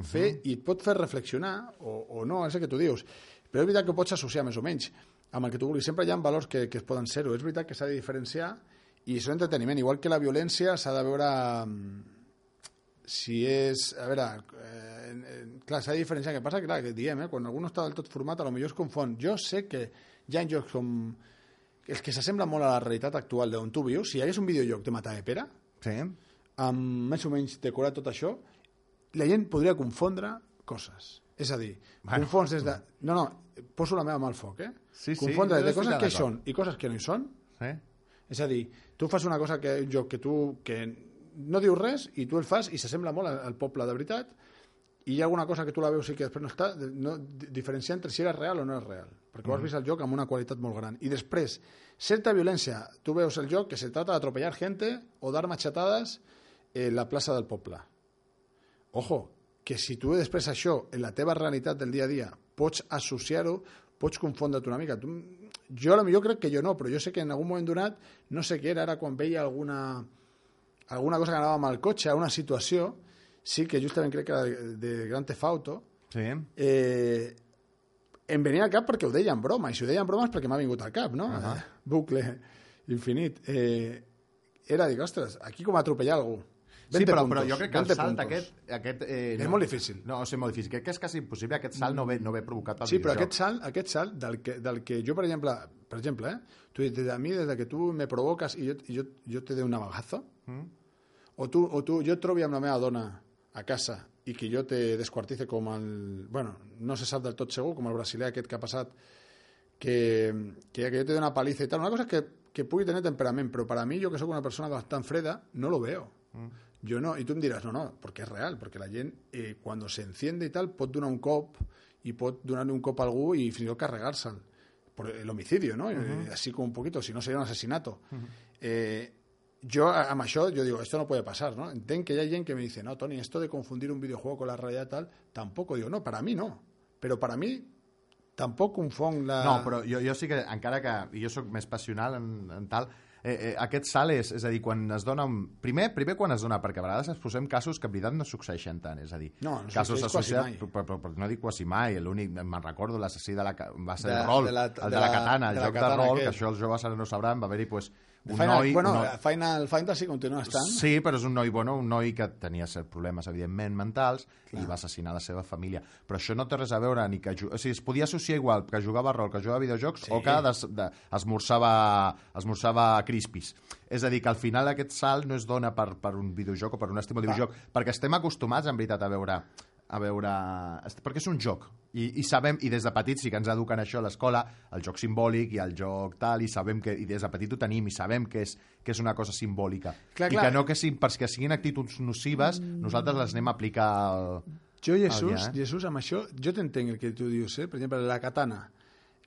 fer i et pot fer reflexionar, o, o no, és el que tu dius. Però és veritat que ho pots associar més o menys amb el que tu vulguis. Sempre hi ha valors que, que es poden ser-ho. És veritat que s'ha de diferenciar i són entreteniment. Igual que la violència s'ha de veure mm, si és... A veure, eh, clar, s'ha de diferenciar. Què passa? Clar, que diem, eh, quan algú no està del tot format, a lo millor es confon. Jo sé que hi ha jocs com els que s'assemblen molt a la realitat actual d'on tu vius. Si hi hagués un videojoc de matar de pera, Sí. Amb més o menys decorat tot això, la gent podria confondre coses. És a dir, Bueno. confons des de... No, no, poso la meva mà al foc, eh? Sí, sí, confondre jo de coses que són i coses que no hi són. sí. És a dir, tu fas una cosa que un joc que tu que no dius res i tu el fas i s'assembla molt al, poble de veritat i hi ha alguna cosa que tu la veus i que després no està, no, di- diferenciar entre si era real o no és real, perquè mm. ho has vist el joc amb una qualitat molt gran. I després, certa violència, tu veus el joc que se trata de atropellar gente o dar machetadas en la plaça del poble. Ojo, que si tu després això, en la teva realitat del dia a dia, pots associar-ho, pots confondre't una mica. Tu, jo, millor crec que jo no, però jo sé que en algun moment donat, no sé què era, ara quan veia alguna, alguna cosa que anava amb el cotxe, una situació, sí que justament crec que era de, de Gran Theft Auto, Sí. eh, em venia al cap perquè ho deia en broma, i si ho deia en broma és perquè m'ha vingut al cap, no? Uh *laughs* -huh. Bucle infinit. Eh, era, dic, ostres, aquí com atropellar algú. Sí, 20 però, puntos, però jo crec que el 20 salt puntos. aquest... aquest eh, És molt difícil. No, o sigui, molt difícil. Crec que és quasi impossible. Aquest salt no ve, no ve provocat pel Sí, però aquest salt, aquest salt del, que, del que jo, per exemple, per exemple eh, tu, dices, a mi des de que tu me provocas i jo, jo, jo te doy un navagazo, Mm. o, tu, o tu, jo et trobi amb la meva dona a casa i que jo te desquartice com el... Bueno, no se sap del tot segur, com el brasiler aquest que ha passat, que, que, que jo te doy una paliza i tal. Una cosa és que, que pugui tenir temperament, però per a mi, jo que sóc una persona bastant freda, no lo veo. Yo no, y tú me dirás, no, no, porque es real, porque la gent, eh, cuando se enciende y tal, pot donar un cop i pot donar un cop a algú i fins i tot carregar-se'l. Por el homicidio, ¿no? Eh, así como un poquito, si no sería un asesinato. eh, yo a- això, yo digo, esto no puede pasar, ¿no? Entenc que hay gent que me dice, no, Tony, esto de confundir un videojuego con la realidad tal, tampoco. Digo, no, para mí no. Pero para mí tampoc confon la... No, però jo, jo sí que, encara que jo sóc més passional en, en tal, eh, eh, aquest salt és, és a dir, quan es dona... Un... Primer, primer quan es dona, perquè a vegades ens posem casos que en veritat no succeeixen tant, és a dir, No, no casos associats, però, però, però, no dic quasi mai, l'únic, me'n recordo l'assassí de la... va ser De- el rol, de la- el de de la la- katana, el de la joc de katana rol, que aquest. això els joves ara no sabran, va haver-hi pues, un Final, noi... bueno, un noi Final Fantasy continua estant. Sí, però és un noi, bueno, un noi que tenia cert problemes, evidentment, mentals, i va assassinar la seva família. Però això no té res a veure ni que... O sigui, es podia associar igual que jugava a rol, que jugava a videojocs, Sí. o que des, de, esmorzava, esmorzava crispis. És a dir, que al final aquest salt no es dona per, per un videojoc o per un estímul de videojoc, perquè estem acostumats, en veritat, a veure a veure... perquè és un joc i, i sabem, i des de petits sí que ens eduquen això a l'escola, el joc simbòlic i el joc tal, i sabem que, i des de petit ho tenim i sabem que és, que és una cosa simbòlica Clar, i clar. que no que, siguin, perquè siguin actituds nocives nosaltres les anem a aplicar al... Jo, Jesús, ja, eh? Jesús, amb això, jo t'entenc el que tu dius, eh? Per exemple, la katana.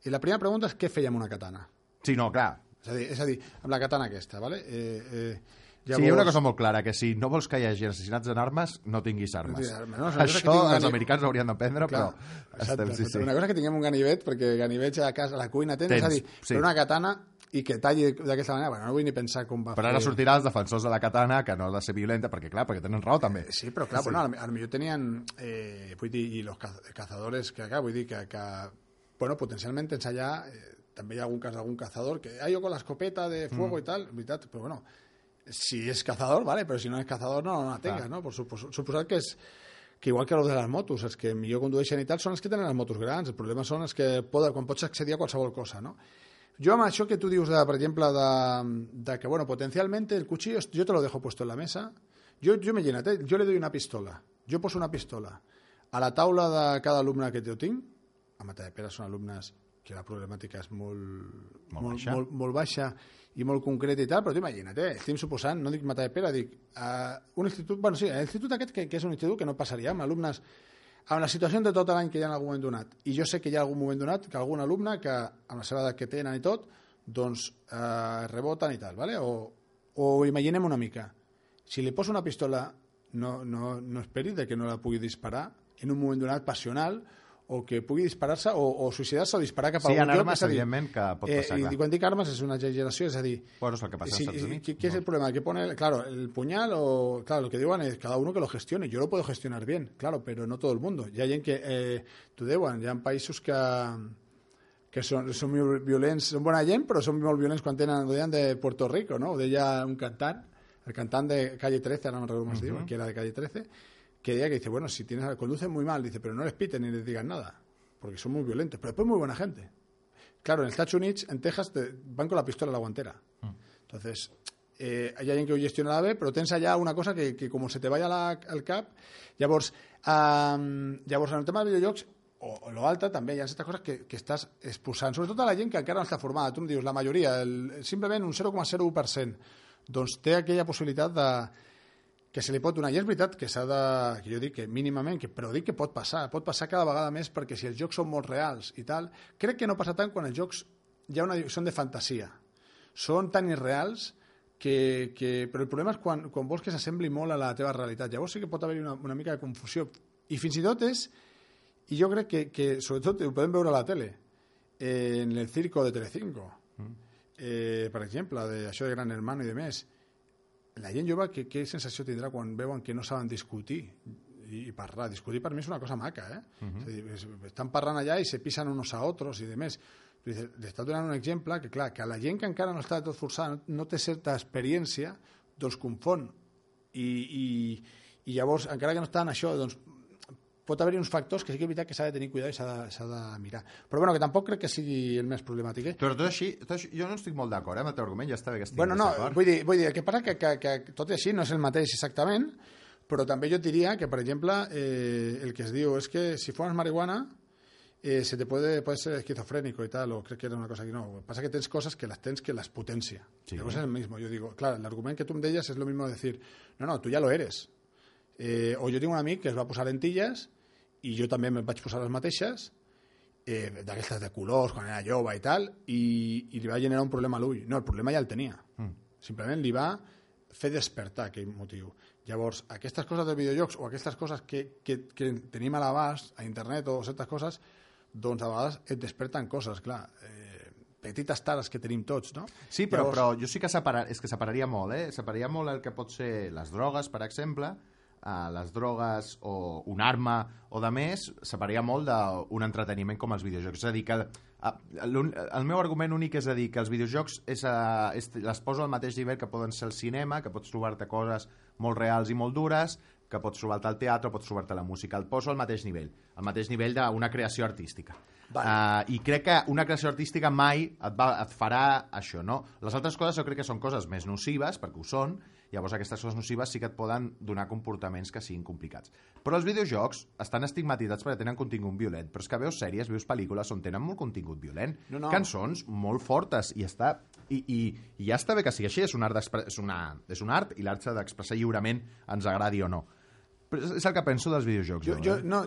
I la primera pregunta és què feia amb una katana? Sí, no, clar, És a dir, és a dir amb la katana aquesta, ¿vale? Eh, eh, Llavors... Sí, hi ha una cosa molt clara, que si no vols que hi hagi assassinats en armes, no tinguis armes. tinguis armes, no? Això els ganivet. americans haurien d'aprendre, però... exacte, estem, sí, sí. Una cosa que tinguem un ganivet, perquè ganivets a casa, a la cuina tens, Tens, és a dir, sí. una katana i que talli d'aquesta manera, bueno, no vull ni pensar com va Però ara fer... sortirà els defensors de la katana, que no ha de ser violenta, perquè clar, perquè tenen raó també. Sí, però clar, sí. bueno, a lo millor tenien, eh, vull dir, i los caz- cazadores que acá, vull dir que, que bueno, potencialment tens allà, eh, també hi ha algun cas d'algun cazador que, ah, jo con la escopeta de fuego mm. i tal, veritat, però bueno, si és cazador, vale, però si no és cazador no, no la tengas, Clar. no? Por supos suposat que és que igual que els de les motos, els que millor condueixen i tal, són els que tenen les motos grans, el problema són els que poden, quan pots accedir a qualsevol cosa, no? Jo amb això que tu dius, de, per exemple, de, de que, bueno, potencialmente el cuchillo, yo te lo dejo puesto en la mesa, yo, yo me llena, yo le doy una pistola, jo poso una pistola a la taula de cada alumne que jo tinc, a Matadepera són alumnes que la problemàtica és molt, Molt molt, baixa. molt, molt baixa i molt concreta i tal, però tu imagina't, eh? estem suposant, no dic Matadepera, dic uh, un institut, bueno, sí, l'institut aquest que, que és un institut que no passaria amb alumnes amb la situació de tot l'any que hi ha en algun moment donat i jo sé que hi ha algun moment donat que algun alumne que amb la seva edat que tenen i tot doncs eh, reboten i tal ¿vale? o, o imaginem una mica si li poso una pistola no, no, no esperi de que no la pugui disparar en un moment donat passional o que pugui disparar-se o, o suïcidar-se o disparar cap a Sí, algun lloc, armes, és a dir, evidentment, que pot passar, eh, clar. I quan dic armes és una exageració, és a dir, Bueno, és el que passa als Sí, Estats y- Units. ¿qué, qué es el problema? Que pone, claro, el puñal o, claro, lo que digan es cada uno que lo gestione. Yo lo puedo gestionar bien, claro, pero no todo el mundo. Ya hay en que, eh, tu deuen, hi ha països que, que són, són molt violents, són bona gent, però són molt violents quan tenen, ho deien de Puerto Rico, no? Ho deia un cantant, el cantant de Calle 13, ara no recuerdo cómo se diu, que era de Calle 13, que decía que dice, bueno, si tienes, conducen muy mal, dice, pero no les piten ni les digan nada, porque son muy violentos, pero después muy buena gente. Claro, en Estados Unidos, en Texas, te- van con la pistola a la guantera. Entonces, eh, hi ha gent que ho gestiona bé, però tens allà una cosa que, que com se te vaya la, al cap... Llavors, um, llavors, en el tema de videojocs, o, o lo alta, també hi ha certes coses que, que estàs exposant, sobretot a la gent que encara no està formada. Tu em dius, la majoria, el, simplement un 0,01%, doncs té aquella possibilitat de, que se li pot donar. I és veritat que s'ha de... que jo dic que mínimament, que, però dic que pot passar, pot passar cada vegada més perquè si els jocs són molt reals i tal, crec que no passa tant quan els jocs ja una, són de fantasia. Són tan irreals que, que... Però el problema és quan, quan vols que s'assembli molt a la teva realitat. Llavors sí que pot haver-hi una, una mica de confusió. I fins i tot és... I jo crec que, que sobretot ho podem veure a la tele, eh, en el circo de Telecinco, eh, per exemple, de, això de Gran Hermano i de més, la gent jove què, què sensació tindrà quan veuen que no saben discutir i, i parlar? Discutir per mi és una cosa maca, eh? Uh -huh. és dir, es, estan parlant allà i se pisen unos a otros i de més. Li està donant un exemple que, clar, que a la gent que encara no està tot forçada, no, no té certa experiència, doncs confon I, i, i llavors, encara que no estan això, doncs pot haver-hi uns factors que sí que és veritat que s'ha de tenir cuidado i s'ha de, de mirar. Però bueno, que tampoc crec que sigui el més problemàtic. Eh? Però tot així, tot així, jo no estic molt d'acord eh, amb el teu argument, ja està bé que estic Bueno, no, vull dir, vull dir, el que passa que, que, que tot i així no és el mateix exactament, però també jo et diria que, per exemple, eh, el que es diu és que si fumas marihuana eh, se te puede, puede ser esquizofrénico y tal, o creo que era una cosa que no. Pasa que tienes cosas que las tienes que las potencia. Sí. Llavors es el mismo. Yo digo, claro, el argumento que tú me deies es lo mismo de decir, no, no, tú ya lo eres. Eh, o jo tinc un amic que es va posar lentilles i jo també me'n vaig posar les mateixes, eh, d'aquestes de colors, quan era jove i tal, i, i li va generar un problema a l'ull. No, el problema ja el tenia. Mm. Simplement li va fer despertar aquell motiu. Llavors, aquestes coses dels videojocs o aquestes coses que, que, que tenim a l'abast a internet o certes coses, doncs a vegades et desperten coses, clar. Eh, petites tares que tenim tots, no? Sí, però, Llavors, però jo sí que separar, és que separaria molt, eh? Separaria molt el que pot ser les drogues, per exemple, uh, les drogues o un arma o de més, separaria molt d'un entreteniment com els videojocs. És a dir, que uh, l'un- el meu argument únic és a dir que els videojocs és, uh, és, les poso al mateix nivell que poden ser el cinema, que pots trobar-te coses molt reals i molt dures, que pots trobar-te al teatre, pots trobar-te a la música. El poso al mateix nivell, al mateix nivell d'una creació artística. Uh, I crec que una creació artística mai et, va, et farà això, no? Les altres coses jo crec que són coses més nocives, perquè ho són, llavors aquestes coses nocives sí que et poden donar comportaments que siguin complicats. Però els videojocs estan estigmatitzats perquè tenen contingut violent, però és que veus sèries, veus pel·lícules on tenen molt contingut violent, No, no. cançons molt fortes, i està... I, i, i ja està bé que sigui així, és un art, és una, és un art i l'art s'ha d'expressar lliurement, ens agradi o no. Però és, el que penso dels videojocs. Jo, jo, eh? no,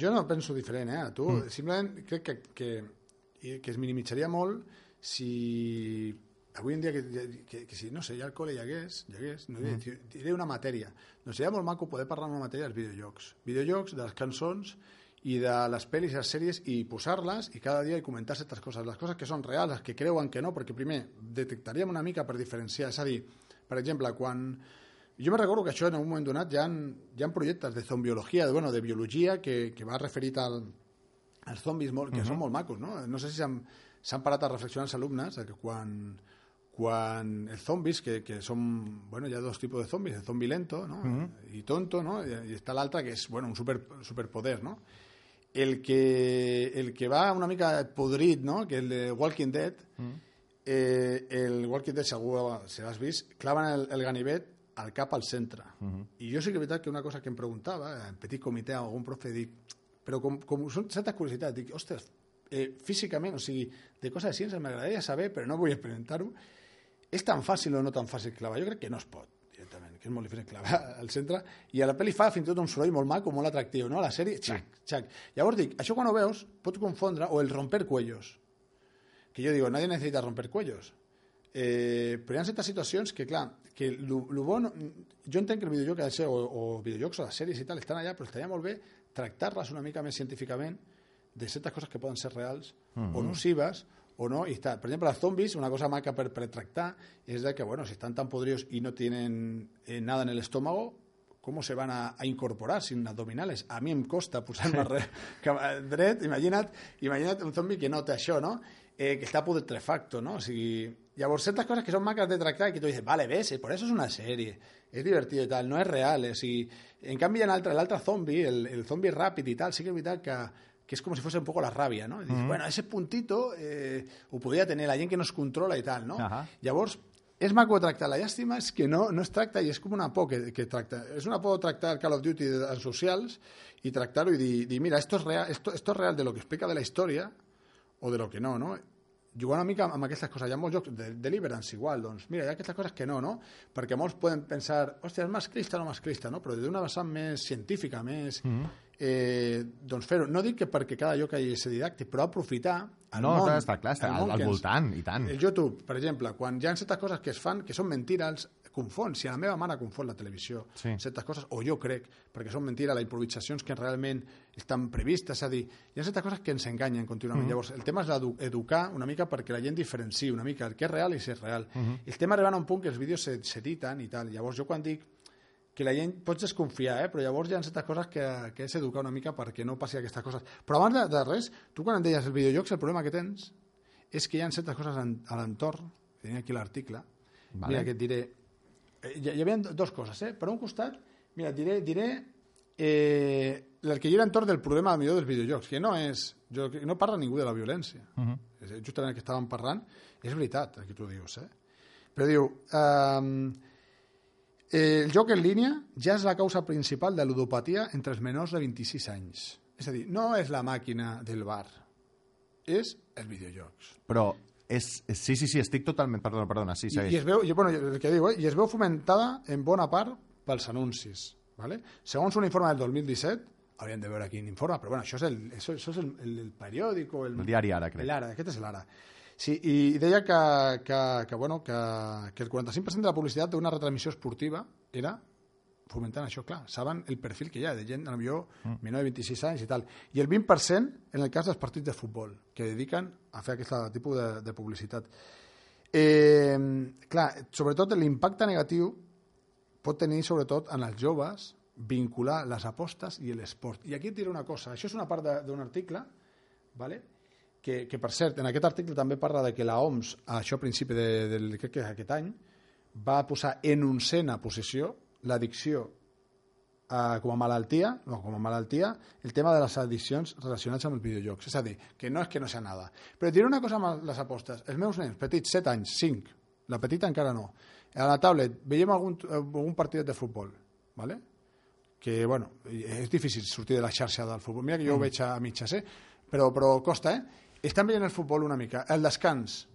jo no penso diferent, eh, a tu. Mm. Simplement crec que, que, que es minimitzaria molt si avui en dia que, que, que si, no sé, hi ha alcohol i hi hagués, hi hagués no diré, mm. diré una matèria. Doncs seria molt maco poder parlar d'una matèria dels videojocs. Videojocs, de les cançons i de les pel·lis i les sèries i posar-les i cada dia i comentar certes coses. Les coses que són reals, les que creuen que no, perquè primer detectaríem una mica per diferenciar. És a dir, per exemple, quan... Jo me recordo que això en un moment donat hi ha, hi ha projectes de zombiologia, de, bueno, de biologia, que, que va referit al, als zombis molt, que uh -huh. són molt macos, no? No sé si s'han parat a reflexionar els alumnes que quan, quan els zombis, que, que són, bueno, ha dos tipus de zombis, el zombi lento no? uh -huh. i tonto, no? I, i està l'altre que és, bueno, un super, superpoder, no? El que, el que va una mica podrit, no? Que el de Walking Dead, uh -huh. eh, el Walking Dead, segur, si l'has vist, claven el, el ganivet al cap al centre. Uh -huh. I jo sí que és veritat que una cosa que em preguntava, en petit comitè, algun profe, dic, però com, com són certes curiositats, dic, ostres, eh, físicament, o sigui, de coses de ciència m'agradaria saber, però no vull experimentar-ho, és tan fàcil o no tan fàcil clavar? Jo crec que no es pot, directament, que és molt difícil clavar al centre, i a la pel·li fa fins i tot un soroll molt maco, molt atractiu, no? A la sèrie, xac, xac. Llavors dic, això quan ho veus, pots confondre, o el romper cuellos, que jo digo, nadie necesita romper cuellos, eh, però hi ha certes situacions que, clar, que lo, lo bo... No, jo entenc que el videojoc ha de ser, o, o videojocs o les sèries i tal, estan allà, però estaria molt bé tractar-les una mica més científicament de certes coses que poden ser reals uh -huh. o nocives o no, y está. Por ejemplo, los zombies, una cosa maca per, per tractar es de que, bueno, si están tan podridos y no tienen eh, nada en el estómago, ¿cómo se van a, a incorporar sin abdominales? A mi em costa posar-me *laughs* dret, imagina't, imagina't un zombi que no té això, no? Eh, que està putrefacto, no? O sigui, llavors, certes coses que són maques de tractar i que tu dices, vale, ves, por eso es una serie, és divertit i tal, no és real, eh? o sigui, en canvi, l'altre l'altre zombi, el, el zombi ràpid i tal, sí que és veritat que, que és com si fos un poco la ràbia, no? Dius, mm -hmm. bueno, ese puntito eh, ho podria tenir la gent que no es controla i tal, no? Uh -huh. Llavors, és maco tractar. La llàstima és que no, no es tracta i és com una por que, que tracta. És una por tractar Call of Duty en socials i tractar-ho i dir, dir, mira, esto es, real, esto, esto es real de lo que explica de la història o de lo que no, no? Jugant una mica amb aquestes coses. Hi ha molts jocs de Deliverance igual, doncs mira, hi ha aquestes coses que no, no? Perquè molts poden pensar, hòstia, és masclista o no masclista, no? Però des d'una vessant més científica, més... Mm -hmm. Eh, doncs fer-ho. No dic que perquè cada lloc hagi ser didàctic, però aprofitar el no, món, està clar, està al, al voltant, i tant. el YouTube, per exemple, quan hi ha certes coses que es fan que són mentires, confon. Si a la meva mare confon la televisió, Sí. certes coses, o jo crec, perquè són mentires, les improvisacions que realment estan previstes, és a dir, hi ha certes coses que ens enganyen contínuament. Mhm. Llavors, el tema és edu educar una mica perquè la gent diferenciï una mica el que és real i si és real. Mhm. El tema arriba a un punt que els vídeos se- s'editen i tal. Llavors, jo quan dic que la gent pots desconfiar, eh? però llavors hi ha certes coses que, que és educar una mica perquè no passi aquestes coses. Però abans de, de res, tu quan em deies el videojocs, el problema que tens és que hi ha certes coses en, a l'entorn, tenia aquí l'article, Vale. mira que et diré, eh, hi, hi havia dues coses, eh? Per un costat, mira, diré, diré eh, el que gira entorn del problema millor dels videojocs, que no és... Jo, no parla ningú de la violència. Uh -huh. Justament el que estàvem parlant, és veritat el que tu dius, eh? Però diu... Eh, el joc en línia ja és la causa principal de ludopatia entre els menors de 26 anys. És a dir, no és la màquina del bar, és els videojocs. Però és, és, sí, sí, sí, estic totalment... Perdona, perdona, sí, I, segueix. i es veu, i, bueno, el que diu, eh, i es veu fomentada en bona part pels anuncis. ¿vale? Segons un informe del 2017, hauríem de veure quin informe, però bueno, això és el, això, això és el, el, el periòdico... El, El diari Ara, crec. L'Ara, aquest és l'Ara. Sí, i deia que, que, que, bueno, que, que el 45% de la publicitat d'una retransmissió esportiva era fomentant això, clar, saben el perfil que hi ha de gent, potser mm. menor de 26 anys i tal. I el 20% en el cas dels partits de futbol, que dediquen a fer aquest tipus de, de publicitat. Eh, clar, sobretot l'impacte negatiu pot tenir sobretot en els joves vincular les apostes i l'esport. I aquí et diré una cosa, això és una part d'un article, ¿vale? Que, que per cert, en aquest article també parla de que la OMS, això a principi de, del, crec que aquest any, va posar en oncena posició l'addicció eh, com a malaltia, no, com a malaltia, el tema de les addiccions relacionades amb els videojocs. És a dir, que no és que no sigui nada. Però et diré una cosa amb les apostes. Els meus nens, petits, 7 anys, 5, la petita encara no. A la tablet veiem algun, algun partit de futbol, ¿vale? que, bueno, és difícil sortir de la xarxa del futbol. Mira que jo ho veig a mitges, eh? Però, però costa, eh? Estan veient el futbol una mica. El descans.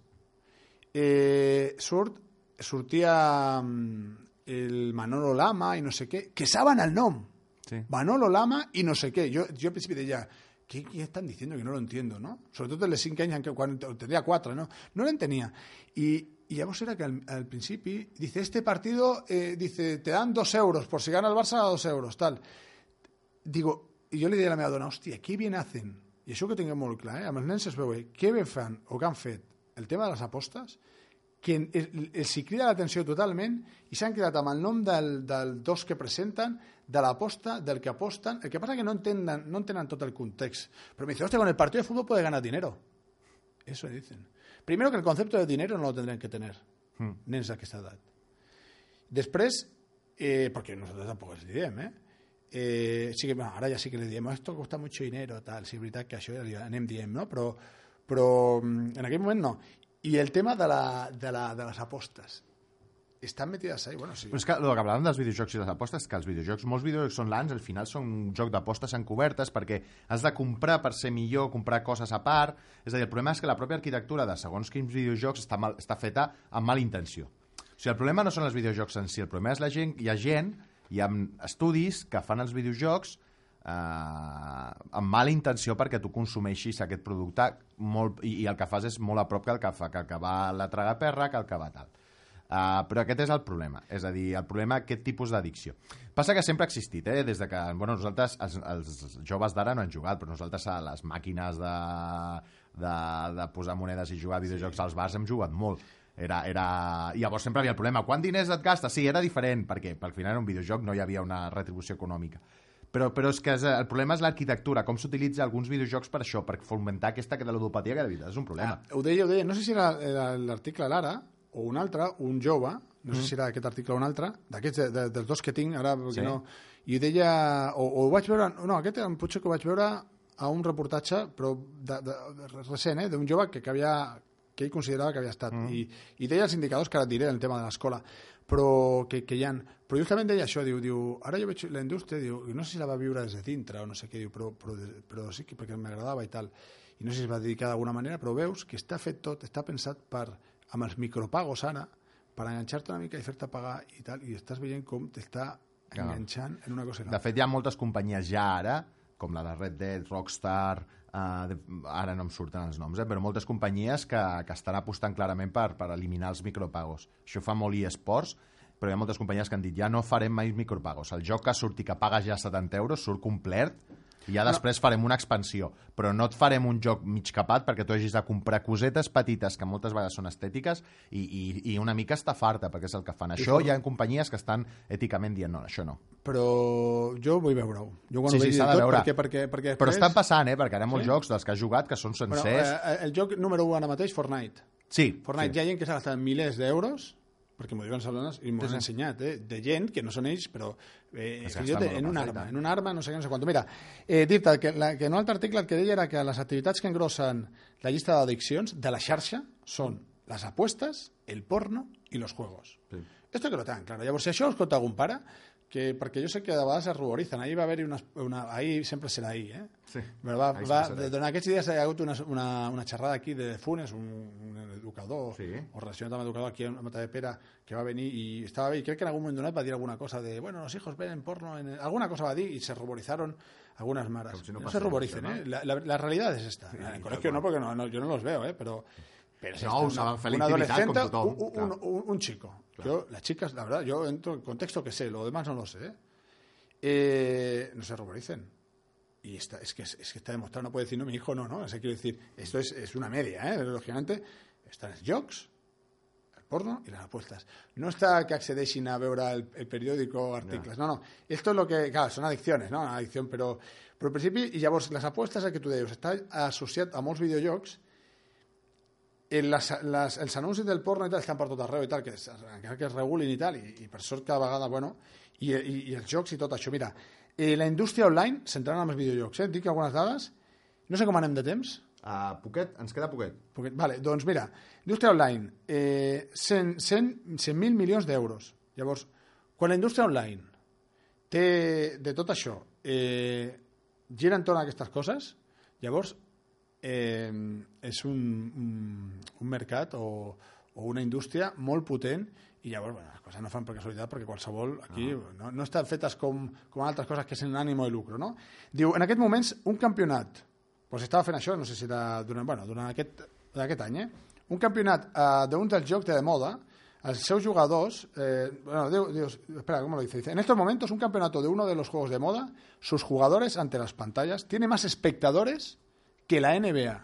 Eh, surt, sortia mm, el Manolo Lama i no sé què, que saben el nom. Sí. Manolo Lama i no sé què. Jo, jo al principi deia, ¿qué, ¿qué están diciendo? Que no lo entiendo, ¿no? Sobretot en les 5 anys, que quan tenia 4, ¿no? No lo entenia. I, y llavors era que al, al principi, dice, este partido, eh, dice, te dan dos euros, por si gana el Barça, dos euros, tal. Digo, i jo li deia a la meva dona, hòstia, què bien hacen? I això que tinguem molt clar, eh? amb els nens es veu, eh? què ben fan o què han fet el tema de les apostes, que el- els hi crida l'atenció totalment i s'han quedat amb el nom del, del dos que presenten, de l'aposta, del que aposten. El que passa que no entenen, no entenen tot el context. Pero me dice, hostia, con el partido de fútbol puede ganar dinero. Eso dicen. Primero que el concepto de dinero no lo tendrían que tener nens d'aquesta edat. Després, eh, porque nosotros tampoco les diem, eh? Eh sí que, bueno, ara ja sí que li diem, esto costa mucho dinero, tal, sí, és veritat que això ja anem dient, no? Però, però mm, en aquell moment no. I el tema de, la, de, la, de les apostes. Estan metides ahí, bueno, sí. Però és que el que parlàvem dels videojocs i les apostes, que els videojocs, molts videojocs online, al final són un joc d'apostes encobertes perquè has de comprar per ser millor, comprar coses a part. És a dir, el problema és que la pròpia arquitectura de segons quins videojocs està, mal, està feta amb mala intenció. O sigui, el problema no són els videojocs en si, el problema és la gent, hi ha gent, hi ha estudis que fan els videojocs eh, amb mala intenció perquè tu consumeixis aquest producte molt, i, i el que fas és molt a prop que el que fa, que el que va la tragaperra, que el que va tal. Uh, però aquest és el problema, és a dir, el problema aquest tipus d'addicció. Passa que sempre ha existit, eh? des de que, bueno, nosaltres, els, els joves d'ara no han jugat, però nosaltres a les màquines de, de, de posar monedes i jugar a videojocs als bars hem jugat molt. Era, era... I llavors sempre havia el problema, quant diners et gastes? Sí, era diferent, perquè pel final era un videojoc, no hi havia una retribució econòmica. Però, però és que és, el problema és l'arquitectura, com s'utilitza alguns videojocs per això, per fomentar aquesta ludopatia que de veritat és un problema. Ah, ho deia, ho deia, no sé si era, l'article l'ara o un altre, un jove, no sé si era aquest article o un altre, d'aquests, de, de, dels dos que tinc, ara, perquè Sí. no... I deia, o, o ho vaig veure, no, aquest potser que ho vaig veure a un reportatge, però de, de recent, eh, d'un jove que, que havia que ell considerava que havia estat. Mm. I, I deia els indicadors que ara et diré en el tema de l'escola, però que, que hi ha... Però justament deia això, diu, diu, ara jo veig la indústria, diu, no sé si la va viure des de dintre o no sé què, diu, però, però, però sí que perquè m'agradava i tal. I no sé si es va dedicar d'alguna manera, però veus que està fet tot, està pensat per, amb els micropagos ara, per enganxar-te una mica i fer-te pagar i tal, i estàs veient com t'està enganxant en una cosa i De fet, hi ha moltes companyies ja ara, com la de Red Dead, Rockstar, de, ara no em surten els noms, eh, però moltes companyies que, que estan apostant clarament per, per eliminar els micropagos. Això fa molt eSports, però hi ha moltes companyies que han dit ja no farem mai micropagos. El joc que surti que pagues ja 70 euros surt complet i ja després farem una expansió, però no et farem un joc mig capat perquè tu hagis de comprar cosetes petites que moltes vegades són estètiques i, i, i una mica estafar-te, perquè és el que fan. Això hi ha companyies que estan èticament dient no, això no. Però jo vull veure-ho. Jo quan Sí, ho sí, s'ha de tot, veure. perquè, perquè, perquè Però després- estan passant, eh? Perquè ara hi ha molts Sí? jocs dels que has jugat que són sencers. Bueno, eh, el joc número 1 ara mateix, Fortnite. sí, Fortnite, sí. hi ha gent que s'ha gastat milers d'euros perquè m'ho diuen Salones i m'ho han ensenyat, eh? de gent que no són ells, però eh, Es fins i tot en un arma, en un arma, no sé què, no sé quant. Mira, eh, dir-te que, la, que en un altre article el que deia era que les activitats que engrossen la llista d'addiccions de la xarxa són les apuestes, el porno i los juegos. Sí. Esto que lo tengan claro. Llavors, si això ho escolta algun pare, que, perquè jo sé que de vegades es ruboritzen, ahir va haver-hi una, una... Ahir sempre serà ahir, eh? Sí. Però va, va, durant aquests dies hi ha hagut una, una, una xerrada aquí de Funes, un, un educador, Sí. o relacionat amb educador aquí a Matadepera, que va venir i estava bé, i crec que en algun moment donat va dir alguna cosa de, bueno, los hijos ven porno, en el-". alguna cosa va dir y se ruborizaron algunas maras. Si no no se ruboricen. ¿eh? La, la- la realidad es esta. en el colegio no, porque no, no, yo no los veo, ¿eh? Pero, pero No, una- fer la un tothom, un, un- un- un chico. Yo, las chicas, la verdad, yo entro en contexto que sé, lo demás no lo sé, ¿eh? Eh, no se ruboricen. Y está, es, que, es que está demostrado, no puede decir, no, mi hijo no, ¿no? O sea, quiero decir, esto es, es una media, ¿eh? Lógicamente, están els jocs, el porno y las apuestas. No está que accedeixin a veure el, el periódico o articles, no, no. Esto es lo que, claro, son adicciones, no? Una adicción, però, però al principi, i llavors, les apuestes, el que tu deies, està associat a molts videojocs, les, les, els anuncis del porno i tal estan per tot arreu i tal, que, es, que es regulin i tal, i, i per sort cada vegada, bueno, i, i, i els jocs i tot això. Mira, eh, la indústria online, centrant en els videojocs, eh? et dic algunes dades, no sé com anem de temps, Uh, poquet, ens queda poquet. perquè, vale, doncs mira, indústria online, eh, 100 100 100.000 milions d'euros. Llavors, quan la indústria online té de tot això, eh, gira entorn a aquestes coses, llavors eh, és un, un, un mercat o, o una indústria molt potent i llavors, bueno, les coses no fan per casualitat perquè qualsevol aquí no, no estan fetes com, com altres coses que és en ànimo de lucro, no? Diu, en aquest moments, un campionat pues estava fent això, no sé si era durant, bueno, durant aquest, aquest any, eh? un campionat eh, d'un dels jocs de moda, els seus jugadors, eh, bueno, diu, diu, espera, ¿cómo lo dice? Dice, en estos momentos un campeonato de uno de los juegos de moda, sus jugadores ante las pantallas tiene más espectadores que la NBA.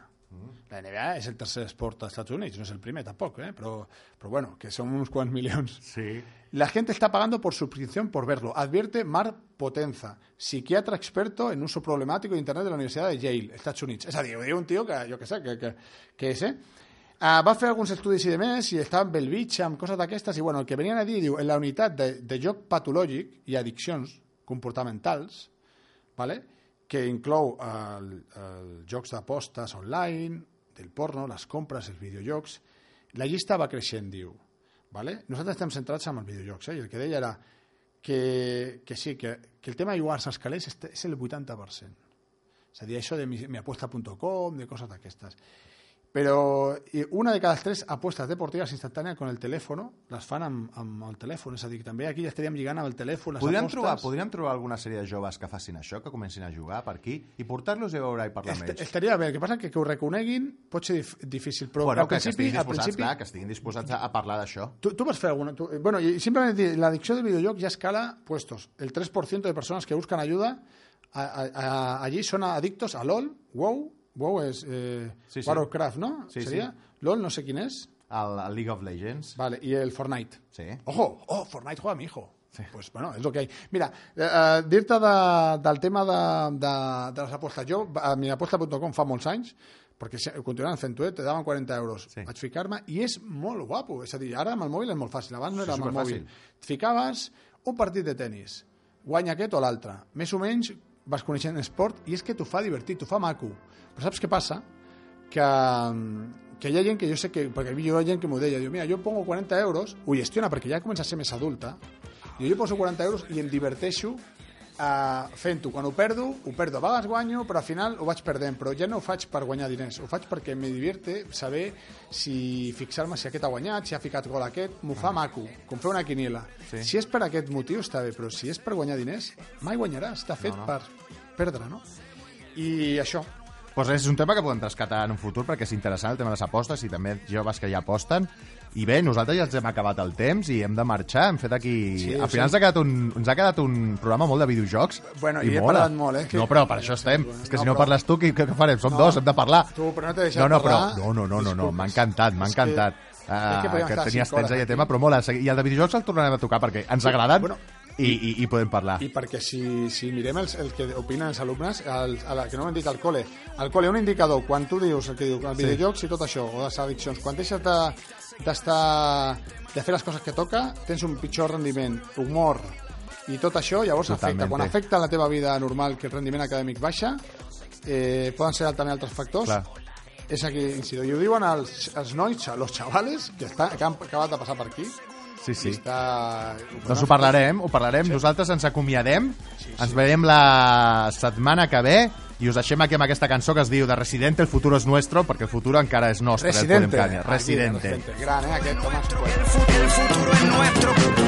La NBA és el tercer esport dels Estats Units, no és el primer tampoc, eh? però, però bueno, que són uns quants *laughs* milions. Sí. La gente está pagando por suscripción por verlo. Advierte Mar Potenza, psiquiatra experto en uso problemático de Internet de la Universidad de Yale, Estats Units. És a dir, ho diu un tio que, jo que sé, que, que, que és, eh? Uh, va fer alguns estudis i de més i estava amb Belvich, amb coses d'aquestes, i bueno, el que venien a dir, diu, en la unitat de, de joc patològic i addiccions comportamentals, vale? Que inclou el, el jocs d'apostes online, del porno, les compres, els videojocs, la llista va creixent, diu. Vale? Nosaltres estem centrats en els videojocs, eh? i el que deia era que, que sí, que, que el tema jugar als calés és, el 80%. És a dir, això de mi- miapuesta.com, de coses d'aquestes. Però i una de cada tres apuestas deportives instantànies con el telèfon les fan amb, amb el telèfon. És a dir, que també aquí ja estaríem lligant amb el telèfon les Podríem apostes. trobar, podríem trobar alguna sèrie de joves que facin això, que comencin a jugar per aquí, i portar-los a veure i parlar amb Est ells. estaria bé, el que passa que que ho reconeguin pot ser dif difícil, però bueno, al que, que principi... estiguin al principi clar, que estiguin disposats a, a parlar d'això. Tu, tu vas fer alguna... Tu, eh, bueno, y simplemente dir, la adicción del videojuego ya escala puestos. El 3% de personas que buscan ayuda a- a- a- allí son adictos a LOL, WoW, WoW es eh, Sí, sí. Warcraft, ¿no? Sí, Sería LOL, no sé quién es. Al, al League of Legends. Vale, y el Fortnite. Sí. Ojo, oh, Fortnite juega mi hijo. Pues bueno, es lo que hay. Mira, eh, eh, dir-te de, del tema de, de, de les apostes. Jo, a miaposta.com fa molts anys, perquè continuaven fent-ho, eh? te daven 40 euros. Sí. Vaig ficar-me i és molt guapo. És a dir, ara amb el mòbil és molt fàcil, abans no Sí, era amb el mòbil. Et ficaves un partit de tennis, guanya aquest o l'altre. Més o menys vas coneixent esport i és que t'ho fa divertit, t'ho fa maco. Però saps què passa? que, que hi ha gent que jo sé que, perquè hi ha gent que m'ho deia, diu, mira, jo pongo 40 euros, ho gestiona perquè ja comença a ser més adulta, i jo poso 40 euros i em diverteixo uh, fent-ho. Quan ho perdo, ho perdo. A vegades guanyo, però al final ho vaig perdent. Però ja no ho faig per guanyar diners, ho faig perquè me divierte saber si fixar-me si aquest ha guanyat, si ha ficat gol aquest, m'ho fa maco, com fer una quiniela. Sí. Si és per aquest motiu està bé, però si és per guanyar diners, mai guanyaràs, està fet No, no. per perdre, no? I això, Pues és un tema que podem rescatar en un futur perquè és interessant el tema de les apostes i també joves que ja aposten. I bé, nosaltres ja ens hem acabat el temps i hem de marxar. Hem fet aquí... Sí, Al final sí. ens, ha quedat un, ens ha quedat un programa molt de videojocs. Bueno, i he mola. parlat molt, eh, que- No, però per això estem. És que No, si no però- parles tu, què, què farem? Som No. dos, hem de parlar. Tu, però no t'he deixat no, no, però, parlar. no, no, no, no, no, Disculpes. m'ha encantat, m'ha que- encantat. és Ah, que que tenies temps aquí. tema, però mola. I el de videojocs el tornarem a tocar perquè ens agraden Bueno, i, i, i podem parlar. I perquè si, si mirem els, el que opinen els alumnes, el, el, que no m'han dit al col·le, al col·le un indicador, quan tu dius el que diu, els videojocs i tot això, o les addiccions, quan deixes de, d'estar de fer les coses que toca, tens un pitjor rendiment, humor i tot això, llavors Totalmente. afecta. Quan afecta la teva vida normal, que el rendiment acadèmic baixa, eh, poden ser també altres factors, Clar. és aquí incido. I ho diuen els, els nois, los chavales, que, està, que han acabat de passar per aquí, Sí, sí. està... Doncs ho parlarem, ho parlarem. Nosaltres ens acomiadem, ens veiem la setmana que ve i us deixem aquí amb aquesta cançó que es diu de Residente, el futuro es nuestro, perquè el futur encara és nostre. el podem Residente. canviar. Aquí, Residente. Residente. Gran, eh, aquest, Tomàs. El futuro